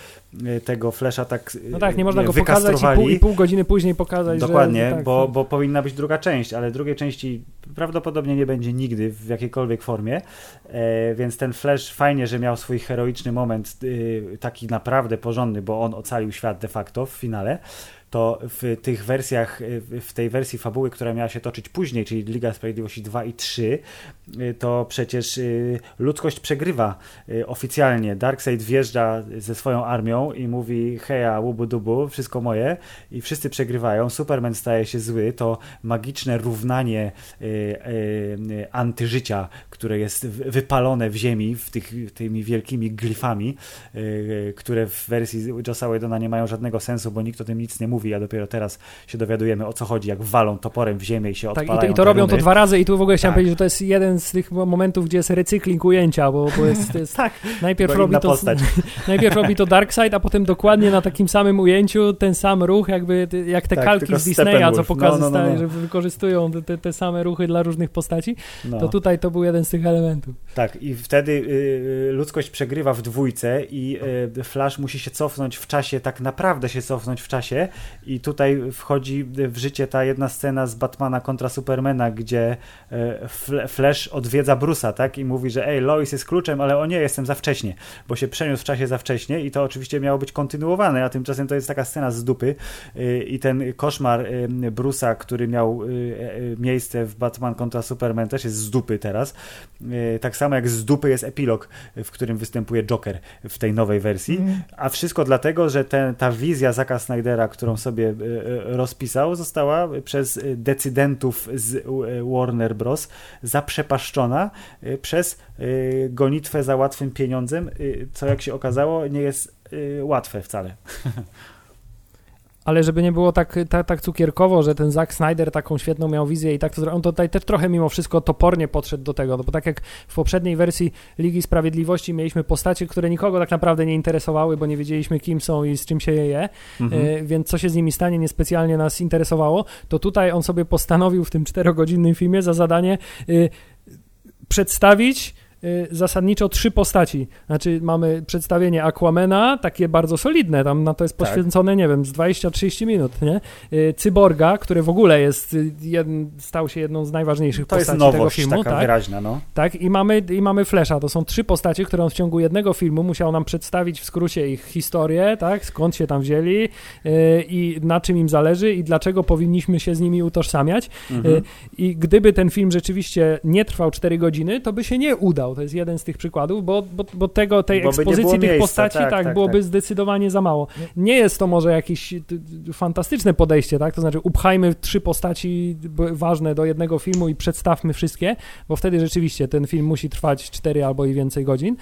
e, tego Flesza tak e, No tak, nie można go pokazać i pół, i pół, godziny później pokazać, Dokładnie, że, tak, bo, bo powinna być druga część, ale drugiej części prawdopodobnie nie będzie nigdy w jakiejkolwiek formie, e, więc ten Flash fajnie, że miał swój heroiczny moment, e, taki naprawdę porządny, bo on ocalił świat de facto w finale, to w tych wersjach, w tej wersji fabuły, która miała się toczyć później, czyli Liga Sprawiedliwości 2 i 3, to przecież ludzkość przegrywa oficjalnie. Darkseid wjeżdża ze swoją armią i mówi heja, łubu dubu, wszystko moje i wszyscy przegrywają. Superman staje się zły, to magiczne równanie antyżycia, które jest wypalone w ziemi w tych, tymi wielkimi glifami, które w wersji Josa Whedona nie mają żadnego sensu, bo nikt o tym nic nie mówi, a dopiero teraz się dowiadujemy o co chodzi, jak walą toporem w ziemię i się tak, odpalają i to, i to robią to dwa razy i tu w ogóle chciałem tak. powiedzieć, że to jest jeden z tych momentów, gdzie jest recykling ujęcia, bo, bo jest, jest tak, najpierw robi to najpierw robi to Darkseid, a potem dokładnie na takim samym ujęciu ten sam ruch, jakby jak te tak, kalki z Disneya, co pokazują, no, no, no, no. że wykorzystują te, te, same ruchy dla różnych postaci, no. to tutaj to był jeden z tych elementów. Tak, i wtedy y, ludzkość przegrywa w dwójce i y, Flash musi się cofnąć w czasie, tak naprawdę się cofnąć w czasie i tutaj wchodzi w życie ta jedna scena z Batmana kontra Supermana, gdzie y, Flash odwiedza Brusa, tak, i mówi, że ej, Lois jest kluczem, ale o nie, jestem za wcześnie, bo się przeniósł w czasie za wcześnie i to oczywiście miało być kontynuowane, a tymczasem to jest taka scena z dupy y, i ten koszmar y, Brusa, który miał miejsce w Batman kontra Superman też jest z dupy teraz. Tak samo jak z dupy jest epilog, w którym występuje Joker w tej nowej wersji, mm. a wszystko dlatego, że ten, ta wizja Zaka Snydera, którą sobie rozpisał, została przez decydentów z Warner Bros. zaprzepaszczona przez gonitwę za łatwym pieniądzem, co jak się okazało nie jest łatwe wcale. ale żeby nie było tak, tak, tak cukierkowo, że ten Zack Snyder taką świetną miał wizję i tak to on tutaj też trochę mimo wszystko topornie podszedł do tego, no bo tak jak w poprzedniej wersji Ligi Sprawiedliwości mieliśmy postacie, które nikogo tak naprawdę nie interesowały, bo nie wiedzieliśmy kim są i z czym się je mhm. e, więc co się z nimi stanie niespecjalnie nas interesowało, to tutaj on sobie postanowił w tym czterogodzinnym filmie za zadanie e, przedstawić Y, zasadniczo trzy postaci. Znaczy mamy przedstawienie Aquamena, takie bardzo solidne, tam na to jest tak. poświęcone, tak. nie wiem, z 20-30 minut, nie? Y, Cyborga, który w ogóle jest, y, jeden, stał się jedną z najważniejszych to postaci nowość, tego filmu. taka tak? wyraźna, no. Tak, i mamy, i mamy Flesza, to są trzy postacie, które on w ciągu jednego filmu musiał nam przedstawić w skrócie ich historię, tak, skąd się tam wzięli i na czym im zależy i dlaczego powinniśmy się z nimi utożsamiać. Mhm. I gdyby ten film rzeczywiście nie trwał 4 godziny, to by się nie udał to jest jeden z tych przykładów, bo, bo, bo tego, tej bo ekspozycji tych miejsca, postaci tak, tak, tak byłoby tak. zdecydowanie za mało. Nie jest to może jakieś fantastyczne podejście, tak? To znaczy upchajmy trzy postaci ważne do jednego filmu i przedstawmy wszystkie, bo wtedy rzeczywiście ten film musi trwać cztery albo i więcej godzin.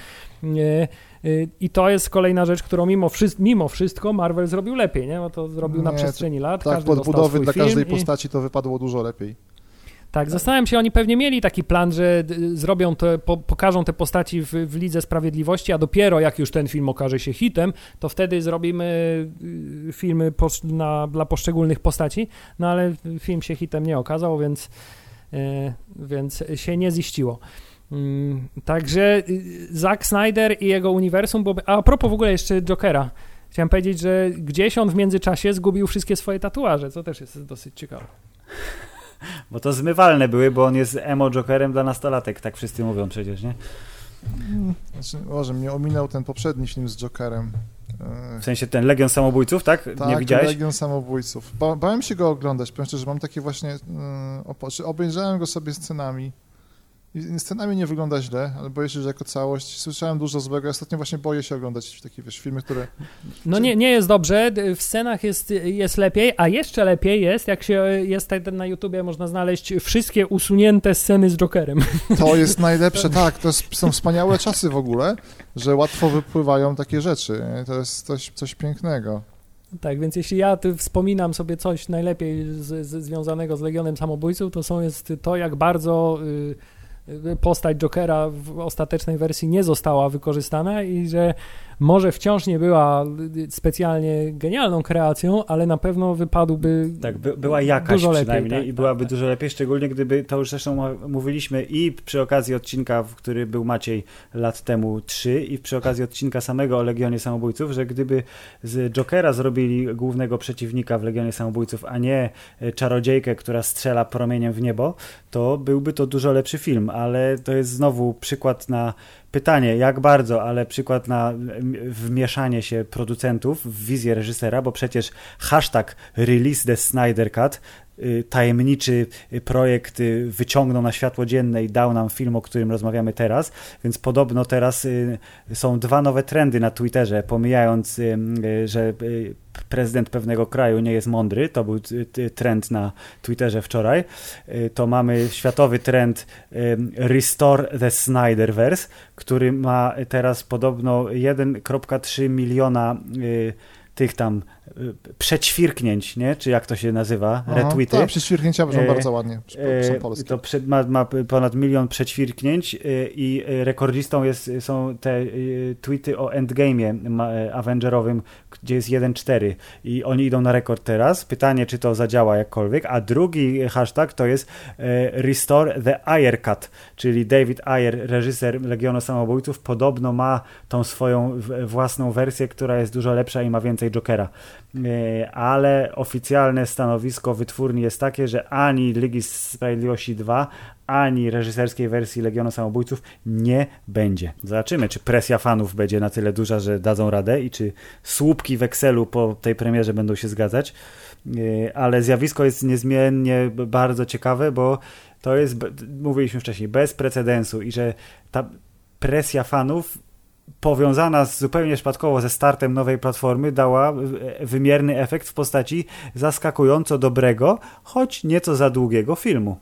I to jest kolejna rzecz, którą mimo, mimo wszystko Marvel zrobił lepiej, nie? Bo to zrobił nie, na przestrzeni lat. Tak, podbudowy dla każdej postaci to wypadło dużo lepiej. Tak, zastanawiam się, oni pewnie mieli taki plan, że zrobią to, po, pokażą te postaci w, w Lidze Sprawiedliwości, a dopiero jak już ten film okaże się hitem, to wtedy zrobimy y, filmy na, dla poszczególnych postaci, no ale film się hitem nie okazał, więc, yy, więc się nie ziściło. Mm, także y, Zack Snyder i jego uniwersum, bo, a propos w ogóle jeszcze Jokera, chciałem powiedzieć, że gdzieś on w międzyczasie zgubił wszystkie swoje tatuaże, co też jest dosyć ciekawe. Bo to zmywalne były, bo on jest emo jokerem dla nastolatek, tak wszyscy mówią przecież, nie? Znaczy, może mnie ominął ten poprzedni film z Jokerem. W sensie ten Legion Samobójców, tak? tak nie widziałeś? Legion Samobójców. Ba bałem się go oglądać, powiem szczerze, mam takie właśnie... Yy, obejrzałem go sobie scenami Scenami nie wygląda źle, ale boję się, że jako całość słyszałem dużo złego. Ostatnio właśnie boję się oglądać takie wiesz, filmy, które. No nie, nie jest dobrze. W scenach jest, jest lepiej, a jeszcze lepiej jest, jak się jest na YouTubie, można znaleźć wszystkie usunięte sceny z Jokerem. To jest najlepsze, tak. To jest, są wspaniałe czasy w ogóle, że łatwo wypływają takie rzeczy. To jest coś, coś pięknego. Tak, więc jeśli ja wspominam sobie coś najlepiej z, z, związanego z Legionem Samobójców, to są jest to, jak bardzo. Y, postać Jokera w ostatecznej wersji nie została wykorzystana i że może wciąż nie była specjalnie genialną kreacją, ale na pewno wypadłby Tak, by, była jakaś dużo przynajmniej lepiej, tak, i byłaby tak, dużo lepiej, szczególnie gdyby, to już zresztą mówiliśmy i przy okazji odcinka, w który był Maciej lat temu 3 i przy okazji odcinka samego o Legionie Samobójców, że gdyby z Jokera zrobili głównego przeciwnika w Legionie Samobójców, a nie e, czarodziejkę, która strzela promieniem w niebo, to byłby to dużo lepszy film, ale to jest znowu przykład na pytanie, jak bardzo, ale przykład na wmieszanie się producentów w wizję reżysera, bo przecież hashtag release the Snyder Cut tajemniczy projekt y, wyciągnął na światło dzienne i dał nam film, o którym rozmawiamy teraz, więc podobno teraz y, są dwa nowe trendy na Twitterze, pomijając, że prezydent pewnego kraju nie jest mądry, to był trend na Twitterze wczoraj, to mamy światowy trend Restore the Snyderverse, który ma teraz podobno 1,3 miliona tych tam y, przećwirknięć, nie? czy jak to się nazywa, Aha, retweety. Tak, przećwirknięcia brzmią e, bardzo ładnie, są polskie. To ma, ma, ponad milion przećwirknięć e, i rekordzistą jest, są te e, tweety o endgame'ie Avengerowym, gdzie jest 1.4 i oni idą na rekord teraz. Pytanie, czy to zadziała jakkolwiek, a drugi hashtag to jest Restore the Ayer Cut, czyli David Ayer, reżyser Legionu Samobójców, podobno ma tą swoją własną wersję, która jest dużo lepsza i ma więcej Jokera. E, ale oficjalne stanowisko wytwórni jest takie, że ani Ligi Sprawiedliwości 2, ani reżyserskiej wersji Legionu Samobójców nie będzie. Zobaczymy, czy presja fanów będzie na tyle duża, że dadzą radę i czy słupki wekselu po tej premierze będą się zgadzać. E, ale zjawisko jest niezmiennie bardzo ciekawe, bo to jest, mówiliśmy wcześniej, bez precedensu i że ta presja fanów powiązana z, zupełnie przypadkowo ze startem nowej platformy dała wymierny efekt w postaci zaskakująco dobrego, choć nieco za długiego filmu.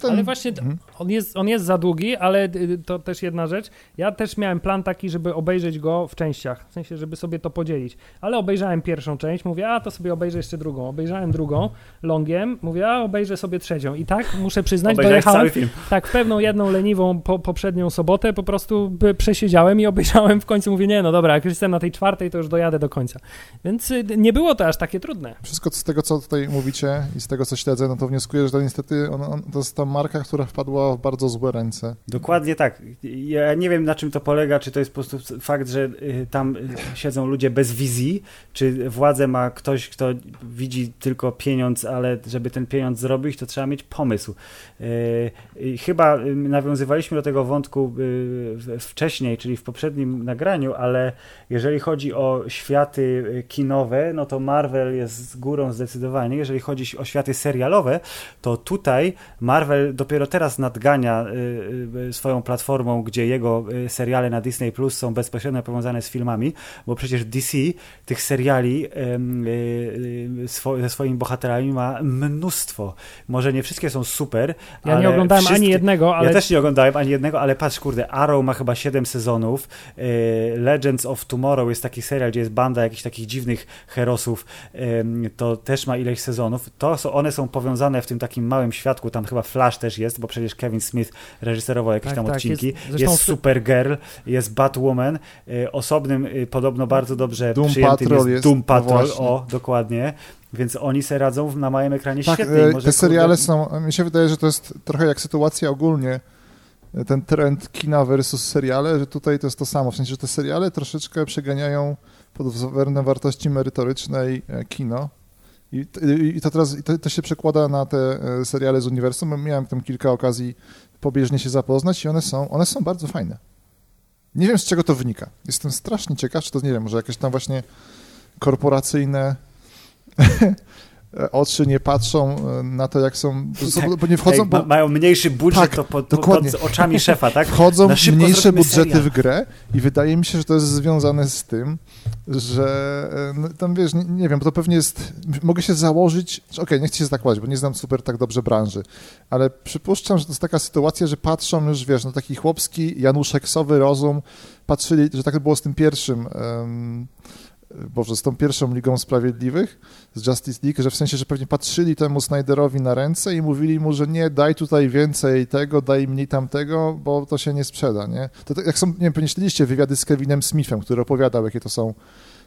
Ten... Ale właśnie mhm. on jest, on jest za długi, ale y, to też jedna rzecz. Ja też miałem plan taki, żeby obejrzeć go w częściach, w sensie, żeby sobie to podzielić. Ale obejrzałem pierwszą część, mówię, a to sobie obejrzę jeszcze drugą. Obejrzałem drugą longiem, mówię, a obejrzę sobie trzecią. I tak muszę przyznać, Obejrzałeś dojechałem tak w pewną jedną leniwą po, poprzednią sobotę, po prostu przesiedziałem i obejrzałem w końcu. Mówię, nie, no dobra, jak już jestem na tej czwartej, to już dojadę do końca. Więc y, nie było to aż takie trudne. Wszystko z tego, co tutaj mówicie i z tego, co śledzę, no to wnioskuję, że to niestety on, on, to jest ta marka, która wpadła w bardzo złe ręce. Dokładnie tak. Ja nie wiem, na czym to polega, czy to jest po prostu fakt, że y, tam siedzą ludzie bez wizji, czy władzę ma ktoś, kto widzi tylko pieniądz, ale żeby ten pieniądz zrobić, to trzeba mieć pomysł. Y, chyba nawiązywaliśmy do tego wątku wcześniej, czyli w poprzednim nagraniu, ale jeżeli chodzi o światy kinowe, no to Marvel jest górą zdecydowanie. Jeżeli chodzi o światy serialowe, to tutaj Marvel dopiero teraz nadgania y, y, swoją platformą, gdzie jego y, seriale na Disney Plus są bezpośrednio powiązane z filmami, bo przecież DC tych seriali ze swoimi bohaterami ma mnóstwo. Może nie wszystkie są super. Ja nie oglądałem wszystkie... ani jednego, ale. Ja też nie oglądałem ani jednego, ale patrz, kurde, Arrow ma chyba 7 sezonów. Legends of Tomorrow jest taki serial, gdzie jest banda jakichś takich dziwnych herosów. To też ma ileś sezonów. To one są powiązane w tym takim małym świadku, tam chyba Flash też jest, bo przecież Kevin Smith reżyserował jakieś tak, tam tak, odcinki. Jest, jest Supergirl, jest Batwoman, y, osobnym y, podobno bardzo dobrze Doom przyjętym Patrol jest, Doom no Patrol, no o, dokładnie. Więc oni se radzą na małym ekranie tak, świetnie. Może te seriale kurde... są, mi się wydaje, że to jest trochę jak sytuacja ogólnie, ten trend kina versus seriale, że tutaj to jest to samo, w sensie, że te seriale troszeczkę przeganiają pod względem wartości merytorycznej e, kino, i, i to teraz to, to, się przekłada na te e, seriale z uniwersum. Miałem tam kilka okazji pobieżnie się zapoznać i one są, one są bardzo fajne. Nie wiem, z czego to wynika. Jestem strasznie ciekaw, czy to, nie wiem, może jakieś tam właśnie korporacyjne oczy nie patrzą e, na to, jak są, tak, bo nie wchodzą... Bo... mają mniejszy budżet tak, to pod, dokładnie. pod oczami szefa, tak? Wchodzą mniejsze budżety serial. w grę i wydaje mi się, że to jest związane z tym, że e, no, tam wiesz, nie, nie, wiem, bo to pewnie jest, mogę się założyć, okej, okay, nie chcę się zakładać, bo nie znam super tak dobrze branży, ale przypuszczam, że to jest taka sytuacja, że patrzą już, wiesz, na taki chłopski, januszeksowy rozum, patrzyli, że tak było z tym pierwszym um, Boże, z tą pierwszą Ligą Sprawiedliwych, z Justice League, że w sensie, że pewnie patrzyli temu Snyderowi na ręce i mówili mu, że nie, daj tutaj więcej tego, daj mniej tamtego, bo to się nie sprzeda, nie? To, to jak są, nie wiem, pewnie śledziliście wywiady z Kevinem Smithem, który opowiadał, jakie to są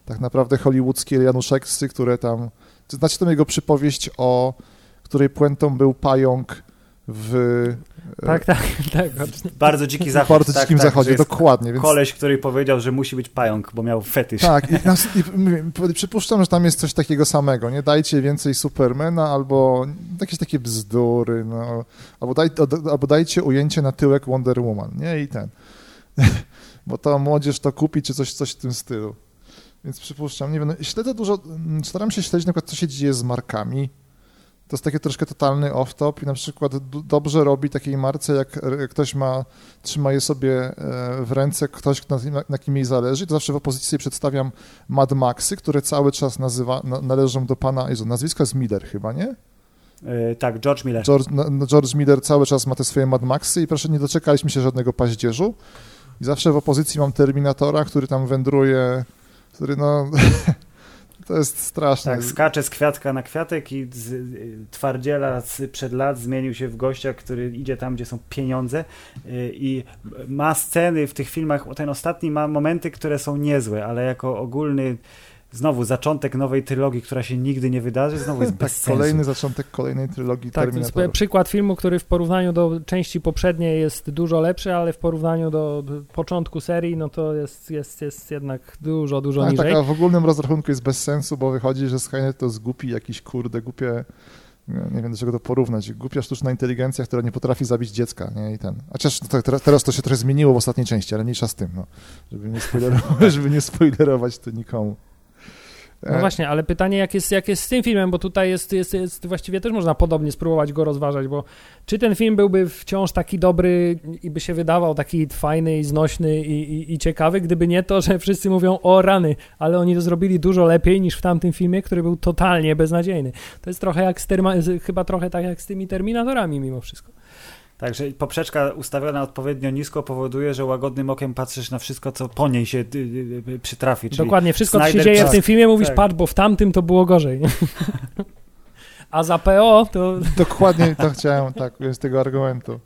tak naprawdę hollywoodzkie Januszeksy, które tam... Znacie tą jego przypowieść o której puentą był pająk w... Tak, tak, tak. Bardzo dziki zachód. Bardzo tak, dzikim tak, zachodzie, dokładnie. Więc... Koleś, który powiedział, że musi być pająk, bo miał fetysz. Tak, i, i, przypuszczam, że tam jest coś takiego samego, nie? Dajcie więcej Supermana albo jakieś takie bzdury, no. Albo, daj, albo dajcie ujęcie na tyłek Wonder Woman, nie? I ten. bo to młodzież to kupi, czy coś, coś w tym stylu. Więc przypuszczam, nie wiem, no, śledzę dużo, mm, staram się śledzić na przykład, co się dzieje z markami. To jest taki troszkę totalny off-top i na przykład dobrze robi takiej marce, jak, ktoś ma, trzyma je sobie e, w ręce, ktoś, na, na kim jej zależy, to zawsze w opozycji przedstawiam Mad Maxy, które cały czas nazywa, na, należą do pana, Jezu, nazwisko jest Miller chyba, nie? Yy, tak, George Miller. George, no, George Miller cały czas ma te swoje Mad Maxy i proszę, nie doczekaliśmy się żadnego paździerzu. I zawsze w opozycji mam Terminatora, który tam wędruje, który no... to jest straszne. Tak, skacze z kwiatka na kwiatek i z y, twardziela przed lat zmienił się w gościa, który idzie tam, gdzie są pieniądze y, i ma sceny w tych filmach, ten ostatni ma momenty, które są niezłe, ale jako ogólny znowu zaczątek nowej trylogii, która się nigdy nie wydarzy, znowu jest tak, bez sensu. Kolejny zaczątek kolejnej trylogii tak, to jest przykład filmu, który w porównaniu do części poprzedniej jest dużo lepszy, ale w porównaniu do, początku serii, no to jest, jest, jest jednak dużo, dużo tak, niżej. Tak, a w ogólnym rozrachunku jest bez sensu, bo wychodzi, że Skynet to zgupi jakiś kurde, głupie nie wiem do czego to porównać. Głupia sztuczna inteligencja, która nie potrafi zabić dziecka, nie? I ten. Chociaż to, teraz, teraz to się trochę zmieniło w ostatniej części, ale mniejsza z tym, no. Żeby nie spoilerować, żeby nie spoilerować to nikomu. No właśnie, ale pytanie, jak jest, jak jest z tym filmem, bo tutaj jest, jest, jest, właściwie też można podobnie spróbować go rozważać, bo czy ten film byłby wciąż taki dobry i by się wydawał taki fajny i znośny i, i, i ciekawy, gdyby nie to, że wszyscy mówią o rany, ale oni to zrobili dużo lepiej niż w tamtym filmie, który był totalnie beznadziejny. To jest trochę jak z terma, chyba trochę tak jak z tymi Terminatorami mimo wszystko. Także poprzeczka ustawiona odpowiednio nisko powoduje, że łagodnym okiem patrzysz na wszystko, co po niej się y, y, y, przytrafi. Dokładnie, wszystko, co się dzieje w tym filmie, mówisz, tak. patrz, bo w tamtym to było gorzej. A za PO to... Dokładnie to chciałem, tak, z tego argumentu.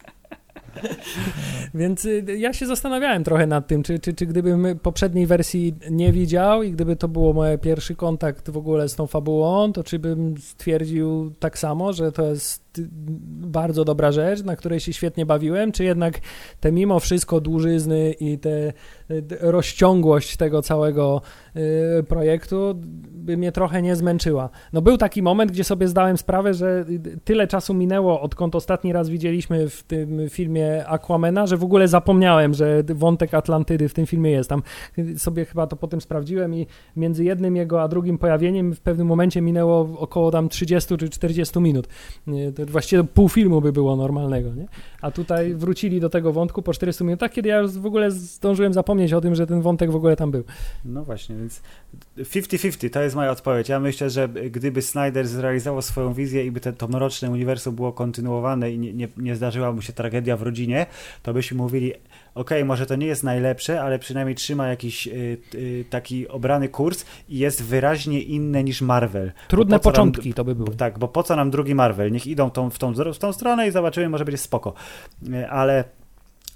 Więc ja się zastanawiałem trochę nad tym, czy, czy, czy gdybym poprzedniej wersji nie widział i gdyby to było moje pierwszy kontakt w ogóle z tą fabułą, to czy bym stwierdził tak samo, że to jest bardzo dobra rzecz, na której się świetnie bawiłem, czy jednak te mimo wszystko dłużyzny i te rozciągłość tego całego y, projektu by mnie trochę nie zmęczyła. No był taki moment, gdzie sobie zdałem sprawę, że tyle czasu minęło, odkąd ostatni raz widzieliśmy w tym filmie Aquamena, że w ogóle zapomniałem, że wątek Atlantydy w tym filmie jest. Tam sobie chyba to potem sprawdziłem i między jednym jego a drugim pojawieniem w pewnym momencie minęło około tam 30 czy 40 minut. Właściwie pół filmu by było normalnego, nie? A tutaj wrócili do tego wątku po 400 minutach, kiedy ja już w ogóle zdążyłem zapomnieć o tym, że ten wątek w ogóle tam był. No właśnie, więc 50-50 to jest moja odpowiedź. Ja myślę, że gdyby Snyder zrealizował swoją wizję i by te, to mroczne uniwersum było kontynuowane i nie, nie, nie zdarzyła mu się tragedia w rodzinie, to byśmy mówili, ok, może to nie jest najlepsze, ale przynajmniej trzyma jakiś y, y, taki obrany kurs i jest wyraźnie inne niż Marvel. Trudne początki nam, to by było. Tak, bo po co nam drugi Marvel? Niech idą tą, w, tą, w tą stronę i zobaczymy, może będzie spoko. Y, ale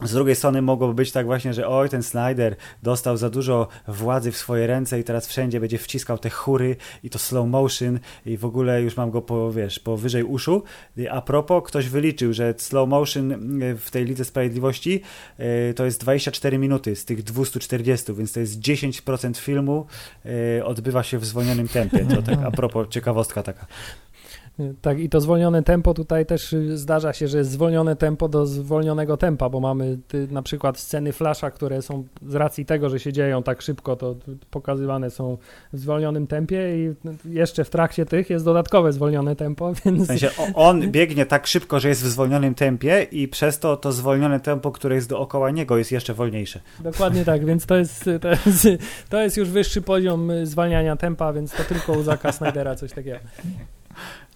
z drugiej strony mogłoby być tak właśnie, że oj, ten Snyder dostał za dużo władzy w swoje ręce i teraz wszędzie będzie wciskał te chóry i to slow motion i w ogóle już mam go po, wiesz, powyżej uszu. A propos, ktoś wyliczył, że slow motion y, w tej Lidze Sprawiedliwości y, to jest 24 minuty z tych 240, więc to jest 10% filmu y, odbywa się w zwolnionym tempie. To tak a propos, ciekawostka taka. Tak, i to zwolnione tempo tutaj też y, zdarza się, że jest zwolnione tempo do zwolnionego tempa, bo mamy ty, na przykład sceny flasza, które są z racji tego, że się dzieją tak szybko, to pokazywane są w zwolnionym tempie i jeszcze w trakcie tych jest dodatkowe zwolnione tempo, więc... W sensie on biegnie tak szybko, że jest w zwolnionym tempie i przez to to zwolnione tempo, które jest dookoła niego jest jeszcze wolniejsze. Dokładnie tak, więc to jest, to jest, to jest już wyższy poziom y, zwalniania tempa, więc to tylko u Zaka Snydera coś takiego.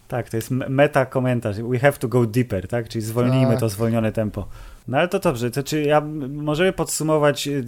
Tak, to jest meta komentarz. We have to go deeper, tak? Czyli zwolnijmy tak. to zwolnione tempo. No ale to dobrze, to czy ja możemy podsumować y,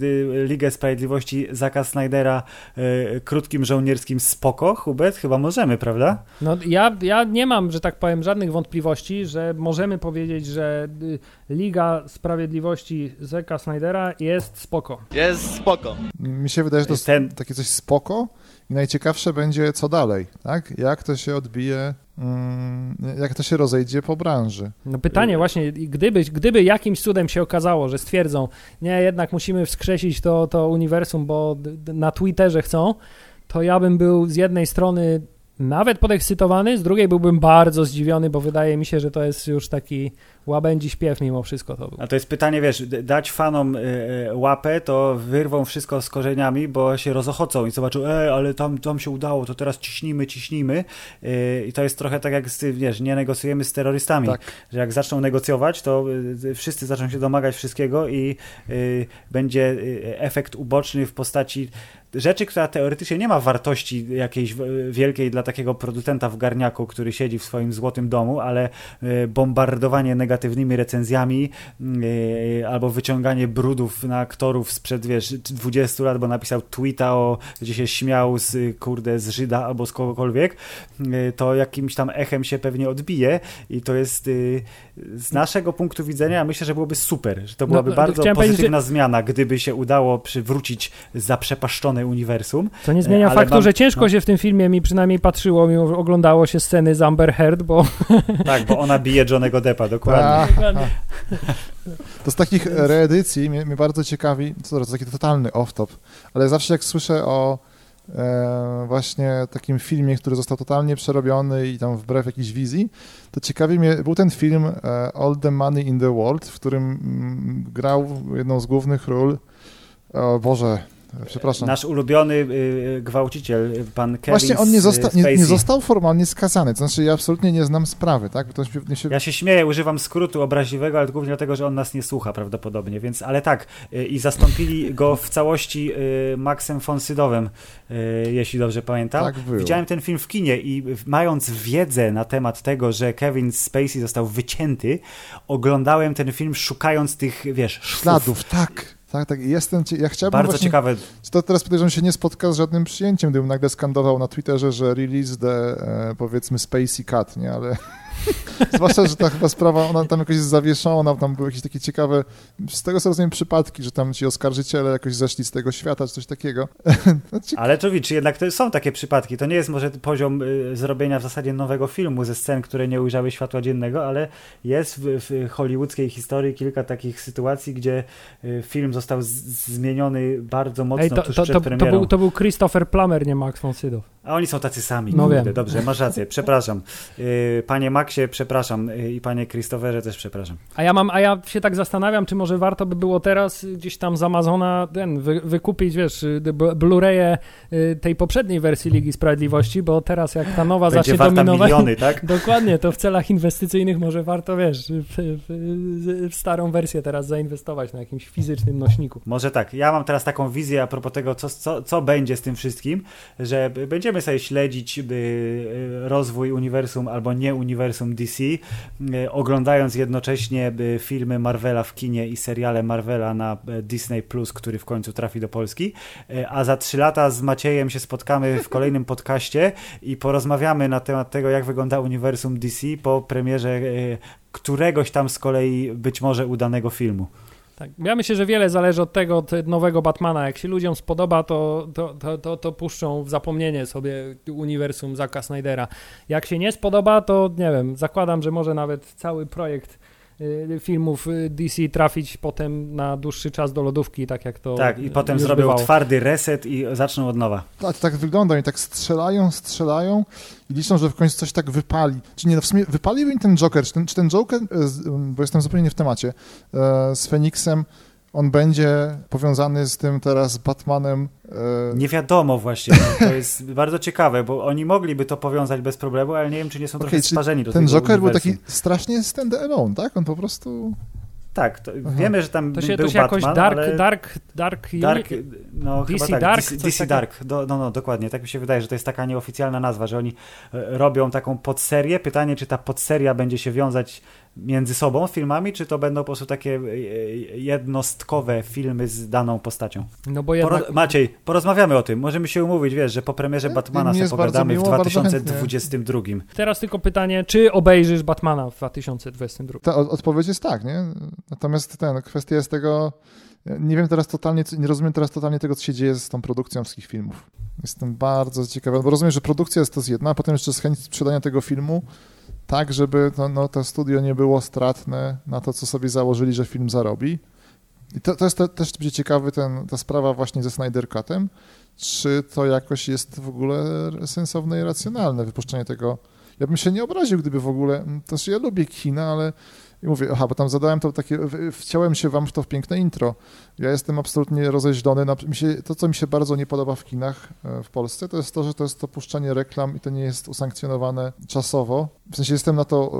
Ligę Sprawiedliwości Zaka Snydera y, krótkim żołnierskim spoko, Hubert? Chyba możemy, prawda? No ja, ja nie mam, że tak powiem, żadnych wątpliwości, że możemy powiedzieć, że y, Liga Sprawiedliwości Zaka Snydera jest spoko. Jest spoko. Mi się wydaje, że to jest Ten... takie coś spoko i najciekawsze będzie co dalej, tak? Jak to się odbije Mm, jak to się rozejdzie po branży. No pytanie właśnie, gdyby, gdyby jakimś cudem się okazało, że stwierdzą, nie, jednak musimy wskrzesić to, to uniwersum, bo na Twitterze chcą, to ja bym był z jednej strony nawet podekscytowany, z drugiej byłbym bardzo zdziwiony, bo wydaje mi się, że to jest już taki łabędzi śpiew mimo wszystko to był. A to jest pytanie, wiesz, dać fanom y, y, łapę, to wyrwą wszystko z korzeniami, bo się rozochocą i zobaczą, ej, ale tam, tam się udało, to teraz ciśnijmy, ciśnijmy. Y, I to jest trochę tak jak, z, wiesz, nie negocjujemy z terrorystami, Tak. że jak zaczną negocjować, to wszyscy zaczną się domagać wszystkiego i będzie efekt uboczny w postaci rzeczy, która teoretycznie nie ma wartości jakiejś wielkiej dla takiego producenta w garniaku, który siedzi w swoim złotym domu, ale y, bombardowanie negatywnymi recenzjami y, albo wyciąganie brudów na aktorów sprzed, wiesz, 20 lat, bo napisał tweeta, o, gdzie się śmiał z, kurde, z Żyda albo z kogokolwiek, y, to jakimś tam echem się pewnie odbije i to jest z naszego punktu widzenia myślę, że byłoby super, że to No, byłaby no, bardzo chciałem powiedzieć, pozytywna zmiana, gdyby się udało przywrócić zaprzepaszczone uniwersum. To nie zmienia ale faktu, mam- że ciężko no. się w tym filmie mi przynajmniej patrzyło, mimo że oglądało się sceny z Amber Heard, bo Tak, bo ona bije Johnnego Deppa, dokładnie. A, To z takich reedycji mnie, mnie bardzo ciekawi, co to taki totalny off-top, ale zawsze jak słyszę o e, właśnie takim filmie, który został totalnie przerobiony i tam wbrew jakiejś wizji, to ciekawi mnie, był ten film e, All the Money in the World, w którym mm, grał jedną z głównych ról, o Boże, przepraszam. Nasz ulubiony y, gwałciciel, pan Kevin Właśnie on nie, zosta- nie, nie został formalnie skazany, to znaczy ja absolutnie nie znam sprawy, tak? To się. Ja się śmieję, używam skrótu obraźliwego, ale głównie dlatego, że on nas nie słucha prawdopodobnie, więc, ale tak, y, i zastąpili go w całości y, Maxem von Sydowem, y, jeśli dobrze pamiętam. Tak było. Widziałem ten film w kinie i mając wiedzę na temat tego, że Kevin Spacey został wycięty, oglądałem ten film szukając tych, wiesz, szwów. Śladów, tak. Tak, tak. Jestem, ja chciałbym Bardzo właśnie, ciekawe. To teraz podejrzewam się nie spotka z żadnym przyjęciem, gdybym nagle skandował na Twitterze, że release the, e, powiedzmy, Spacey Cut, nie? Ale zwłaszcza, że ta chyba sprawa, ona tam jakoś jest zawieszona, tam były jakieś takie ciekawe, z tego co rozumiem, przypadki, że tam ci oskarżyciele jakoś zeszli z tego świata, czy coś takiego. No, ci- Ale to czy jednak to są takie przypadki. To nie jest może poziom y, zrobienia w zasadzie nowego filmu ze scen, które nie ujrzały światła dziennego, ale jest w, w hollywoodzkiej historii kilka takich sytuacji, gdzie y, film został z, zmieniony bardzo mocno Ej, to, tuż to, przed to, to, premierą. był, to był Christopher Plummer, nie Max von Sydow. A oni są tacy sami. No wiem. Dobrze, masz rację. Przepraszam. Y, Panie Maxie, przepraszam. Y, I panie Christopherze też przepraszam. A ja mam, a ja się tak zastanawiam, czy może warto by było teraz gdzieś tam z Amazona ten, wy, wykupić, wiesz, y, Blu-raye y, tej poprzedniej wersji Ligi Sprawiedliwości, bo teraz jak ta nowa Będzie zacznie dominować... miliony, tak? Dokładnie, to w celach inwestycyjnych może warto, wiesz, w, w, w starą wersję teraz zainwestować na jakimś fizycznym nośniku. Może tak. Ja mam teraz taką wizję a propos tego, co, co, co będzie z tym wszystkim, że będziemy sobie śledzić rozwój uniwersum albo nie uniwersum DC, y, oglądając jednocześnie y, filmy Marvela w kinie i seriale Marvela na y, Disney Plus, który w końcu trafi do Polski. A za trzy lata z Maciejem się spotkamy w kolejnym podcaście i porozmawiamy na temat tego, jak wygląda uniwersum DC po premierze któregoś tam z kolei być może udanego filmu. Tak. Ja myślę, że wiele zależy od tego, od nowego Batmana. Jak się ludziom spodoba, to, to, to, to, to puszczą w zapomnienie sobie uniwersum Zacka Snydera. Jak się nie spodoba, to nie wiem, zakładam, że może nawet cały projekt filmów y, DC trafić potem na dłuższy czas do lodówki, tak jak to Tak, i potem już zrobią bywało. twardy reset i zaczną od nowa. Tak, tak wygląda i tak strzelają, strzelają i liczą, że w końcu coś tak wypali. Czy nie, no w sumie wypalił im ten Joker, czy ten, czy ten Joker, e, bo jestem zupełnie nie w temacie, e, z Feniksem, on będzie powiązany z tym teraz Batmanem. e, Nie wiadomo właśnie, no, to jest bardzo ciekawe, bo oni mogliby to powiązać bez problemu, ale nie wiem, czy nie są Okej, trochę sparzeni do Ten tego Joker był taki strasznie stand-alone, tak? On po prostu... Tak, wiemy, że tam To się, był to się jakoś Batman, Dark, ale... Dark, Dark, Dark, no DC chyba tak, Dark, DC, DC? Dark, do, no, no dokładnie, tak mi się wydaje, że to jest taka nieoficjalna nazwa, że oni e, robią taką podserię, pytanie, czy ta podseria będzie się wiązać między sobą filmami, czy to będą po prostu takie e, e, jednostkowe filmy z daną postacią. No bo jednak... Poro- Maciej, porozmawiamy o tym, możemy się umówić, wiesz, że po premierze Mi Batmana sobie pogadamy miło, w bardzo 2022. Teraz tylko pytanie, czy obejrzysz Batmana w 2022? Ta odpowiedź jest tak, nie? Natomiast ten, kwestia jest tego, nie wiem teraz totalnie, nie rozumiem teraz totalnie tego, co się dzieje z tą produkcją wszystkich filmów. Jestem bardzo ciekawy, bo rozumiem, że produkcja jest to z jedna, a potem jeszcze z chęć sprzedania tego filmu, tak, żeby to, no, to studio nie było stratne na to, co sobie założyli, że film zarobi. I to, to jest te, też będzie ciekawy ten, ta sprawa właśnie ze Snyder Cutem, czy to jakoś jest w ogóle sensowne i racjonalne wypuszczenie tego. Ja bym się nie obraził, gdyby w ogóle, też ja lubię kina, ale I mówię, aha, bo tam zadałem to takie, wciąłem się wam w to piękne intro. Ja jestem absolutnie rozeźlony. Na, mi się, to, co mi się bardzo nie podoba w kinach e, w Polsce, to jest to, że to jest to puszczanie reklam i to nie jest usankcjonowane czasowo. W sensie jestem na to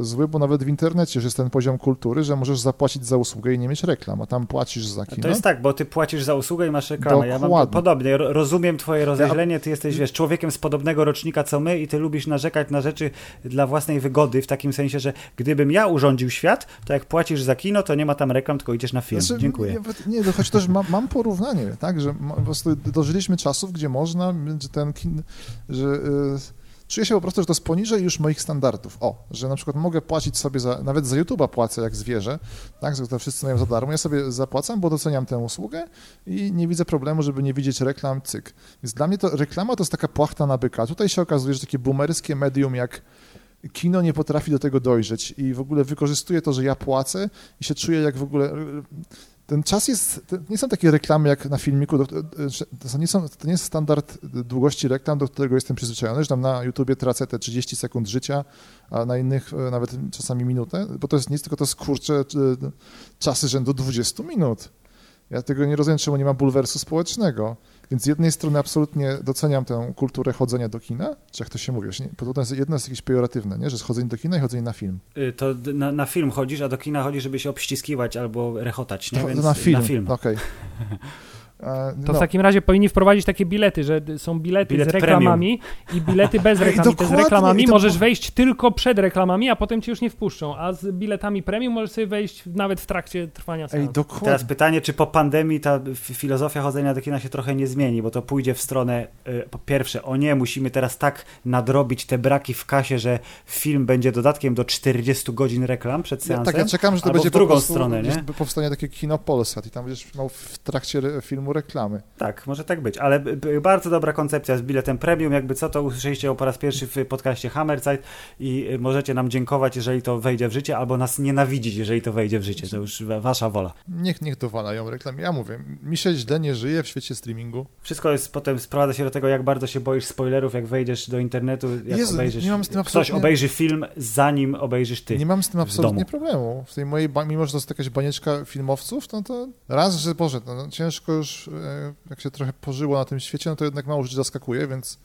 zły, bo nawet w internecie już jest ten poziom kultury, że możesz zapłacić za usługę i nie mieć reklam, a tam płacisz za kino. To jest tak, bo ty płacisz za usługę i masz reklamę. Ja mam Dokładnie. podobnie. Ro- Rozumiem twoje rozeźlenie. Ty jesteś, wiesz, człowiekiem z podobnego rocznika co my i ty lubisz narzekać na rzeczy dla własnej wygody, w takim sensie, że gdybym ja urządził świat, to jak płacisz za kino, to nie ma tam reklam, tylko idziesz na film. Znaczy, Dziękuję. Nie, nie choć też mam, mam porównanie, tak, że ma, po prostu dożyliśmy czasów, gdzie można, że ten kin, że y, czuję się po prostu, że to jest poniżej już moich standardów. O, że na przykład mogę płacić sobie za, nawet za YouTube'a płacę jak zwierzę, tak, że to wszyscy mają za darmo, ja sobie zapłacam, bo doceniam tę usługę i nie widzę problemu, żeby nie widzieć reklam, cyk. Więc dla mnie to reklama to jest taka płachta na byka. Tutaj się okazuje, że takie boomerskie medium jak kino nie potrafi do tego dojrzeć i w ogóle wykorzystuje to, że ja płacę i się czuję jak w ogóle... Ten czas jest... Nie są takie reklamy jak na filmiku, to, nie są, to nie jest standard długości reklam, do którego jestem przyzwyczajony, że tam na YouTubie tracę te 30 sekund życia, a na innych e, nawet czasami minutę, bo to jest nic, tylko to jest kurcze e, czasy rzędu 20 minut. Ja tego nie rozumiem, czemu nie ma bulwersu społecznego. Więc z jednej strony absolutnie doceniam tę kulturę chodzenia do kina, czy jak to się mówi, nie- bo to jest, jedno jest jakieś pejoratywne, nie? że jest chodzenie do kina i chodzenie na film. Y, To na, na film chodzisz, a do kina chodzisz, żeby się obściskiwać albo rechotać, nie? To, Więc na film, Na film. okej. E, To no. w takim razie powinni wprowadzić takie bilety, że są bilety Bilet z reklamami i bilety bez Ej, reklam. I te z dokładnie, reklamami to- możesz wejść tylko przed reklamami, a potem cię już nie wpuszczą. A z biletami premium możesz sobie wejść nawet w trakcie trwania Ej, seansu. Teraz dokładnie. pytanie, czy po pandemii ta filozofia chodzenia do kina się trochę nie zmieni, bo to pójdzie w stronę, y, po pierwsze, o nie, musimy teraz tak nadrobić te braki w kasie, że film będzie dodatkiem do 40 godzin reklam przed Ja, seansem. tak, ja czekam, że to albo będzie w drugą po prostu, stronę, nie? powstanie takie kino Polsat i tam będziesz miał w trakcie re- filmu reklamy. Tak, może tak być, ale bardzo dobra koncepcja z biletem premium, jakby co to usłyszeliście po raz pierwszy w podcaście Hammerzeit i y, możecie nam dziękować, jeżeli to wejdzie w życie, albo nas nienawidzić, jeżeli to wejdzie w życie, to już wa- wasza wola. Niech, niech dowalają reklamy. Ja mówię, mi się źle nie żyje w świecie streamingu. Wszystko jest potem, sprowadza się do tego, jak bardzo się boisz spoilerów, jak wejdziesz do internetu, jak Jezu, obejrzysz, nie mam z tym ktoś absolutnie- obejrzy film, zanim obejrzysz ty. Nie mam z tym absolutnie problemu. W tej mojej, mimo że to jest jakaś banieczka filmowców, no to raz, że Boże, no, no, ciężko już, e, jak się trochę pożyło na tym świecie, no to jednak mało rzeczy zaskakuje, więc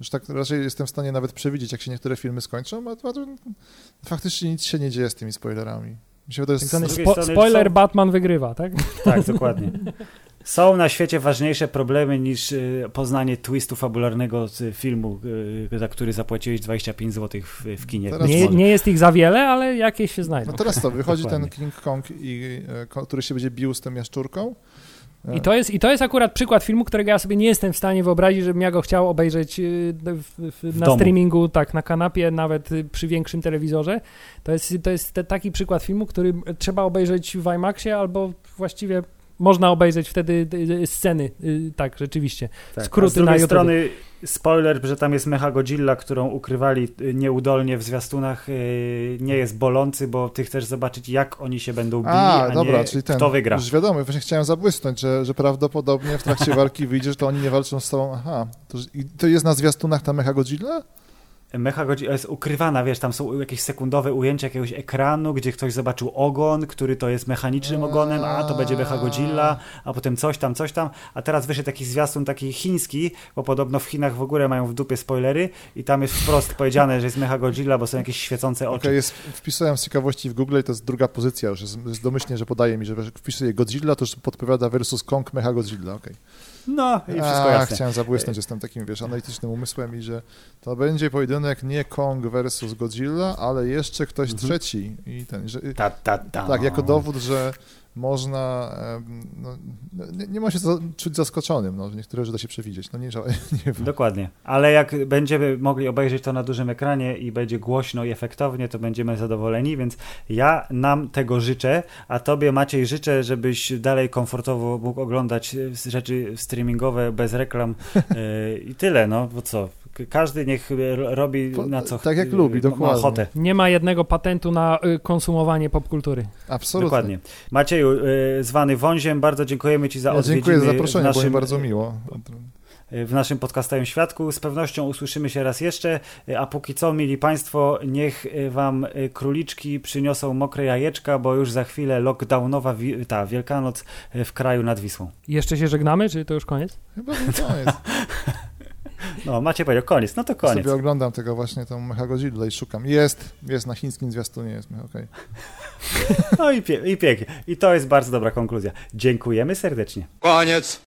już tak raczej jestem w stanie nawet przewidzieć, jak się niektóre filmy skończą, a, faktycznie nic się nie dzieje z tymi spoilerami. Mi się wydaje, Tak spo, spoiler są- Batman wygrywa, tak? Tak, dokładnie. Są na świecie ważniejsze problemy niż y, poznanie twistu fabularnego z filmu, y, za który zapłaciłeś 25 zł w, kinie. Teraz- Nie, nie jest ich za wiele, ale jakieś się znajdą. no teraz to, wychodzi ten. King Kong, i, e, który się będzie bił z tą jaszczurką. I to, jest, I to jest akurat przykład filmu, którego ja sobie nie jestem w stanie wyobrazić, żebym ja go chciał obejrzeć y, w, w, na domu. streamingu, tak, na kanapie, nawet y, przy większym telewizorze. To jest, to jest te, taki przykład filmu, który trzeba obejrzeć w IMAXie albo właściwie można obejrzeć wtedy y, y, sceny, y, tak, rzeczywiście. Tak, a skróty z drugiej strony spoiler, że tam jest Mecha Godzilla, którą ukrywali nieudolnie w zwiastunach, nie jest bolący, bo ty chcesz zobaczyć, jak oni się będą bili, a, A, dobra, nie czyli ten. kto wygra. Już wiadomo, właśnie chciałem zabłysnąć, że, że prawdopodobnie w trakcie walki wyjdzie, że to oni nie walczą z tobą. Aha, to, i to jest na zwiastunach ta Mecha Godzilla? Mecha Godzilla jest ukrywana, wiesz, tam są jakieś sekundowe ujęcia jakiegoś ekranu, gdzie ktoś zobaczył ogon, który to jest mechanicznym ogonem, a to będzie Mecha Godzilla, a potem coś tam, coś tam, a teraz wyszedł taki zwiastun taki chiński, bo podobno w Chinach w ogóle mają w dupie spoilery i tam jest wprost powiedziane, że jest Mecha Godzilla, bo są jakieś świecące oczy. jest, wpisałem z ciekawości w Google i to jest druga pozycja już, jest, jest domyślnie, że podaje mi, że jak wpisuję Godzilla, to już podpowiada versus Kong Mecha Godzilla, okej. No i wszystko A, jasne. chciałem zabłysnąć, jestem takim, wiesz, analitycznym umysłem i że to będzie pojedynek nie Kong versus Godzilla, ale jeszcze ktoś Mhm. trzeci i ten, że, Ta, ta, ta. tak, jako dowód, że można, no, nie, ma się czuć zaskoczonym, no, niektóre rzeczy da się przewidzieć, no nie, nie. Dokładnie. Ale jak będziemy mogli obejrzeć to na dużym ekranie i będzie głośno i efektownie, to będziemy zadowoleni, więc ja nam tego życzę, a tobie Maciej życzę, żebyś dalej komfortowo mógł oglądać rzeczy streamingowe bez reklam e, i tyle, no bo co? Każdy niech e, robi na co tak jak e, lubi, ma dokładnie. ochotę. Nie ma jednego patentu na y, konsumowanie popkultury. Absolutnie. Dokładnie. Macieju, e, zwany Wąziem, bardzo dziękujemy Ci za Ja odwiedziny dziękuję za w zaproszenie, było naszym, mi bardzo miło. w naszym podcastowym świadku. Z pewnością usłyszymy się raz jeszcze, a póki co, mili Państwo, niech Wam króliczki przyniosą mokre jajeczka, bo już za chwilę lockdownowa wi- ta Wielkanoc w kraju nad Wisłą. Jeszcze się żegnamy, czy to już koniec? Chyba że koniec. No, macie powiedział koniec, no to koniec. Sobie oglądam tego właśnie, tą Mechagodzilla i szukam. Jest, jest na chińskim zwiastunie, jest, okej. No i, pie- i pięknie. I to jest bardzo dobra konkluzja. Dziękujemy serdecznie. Koniec.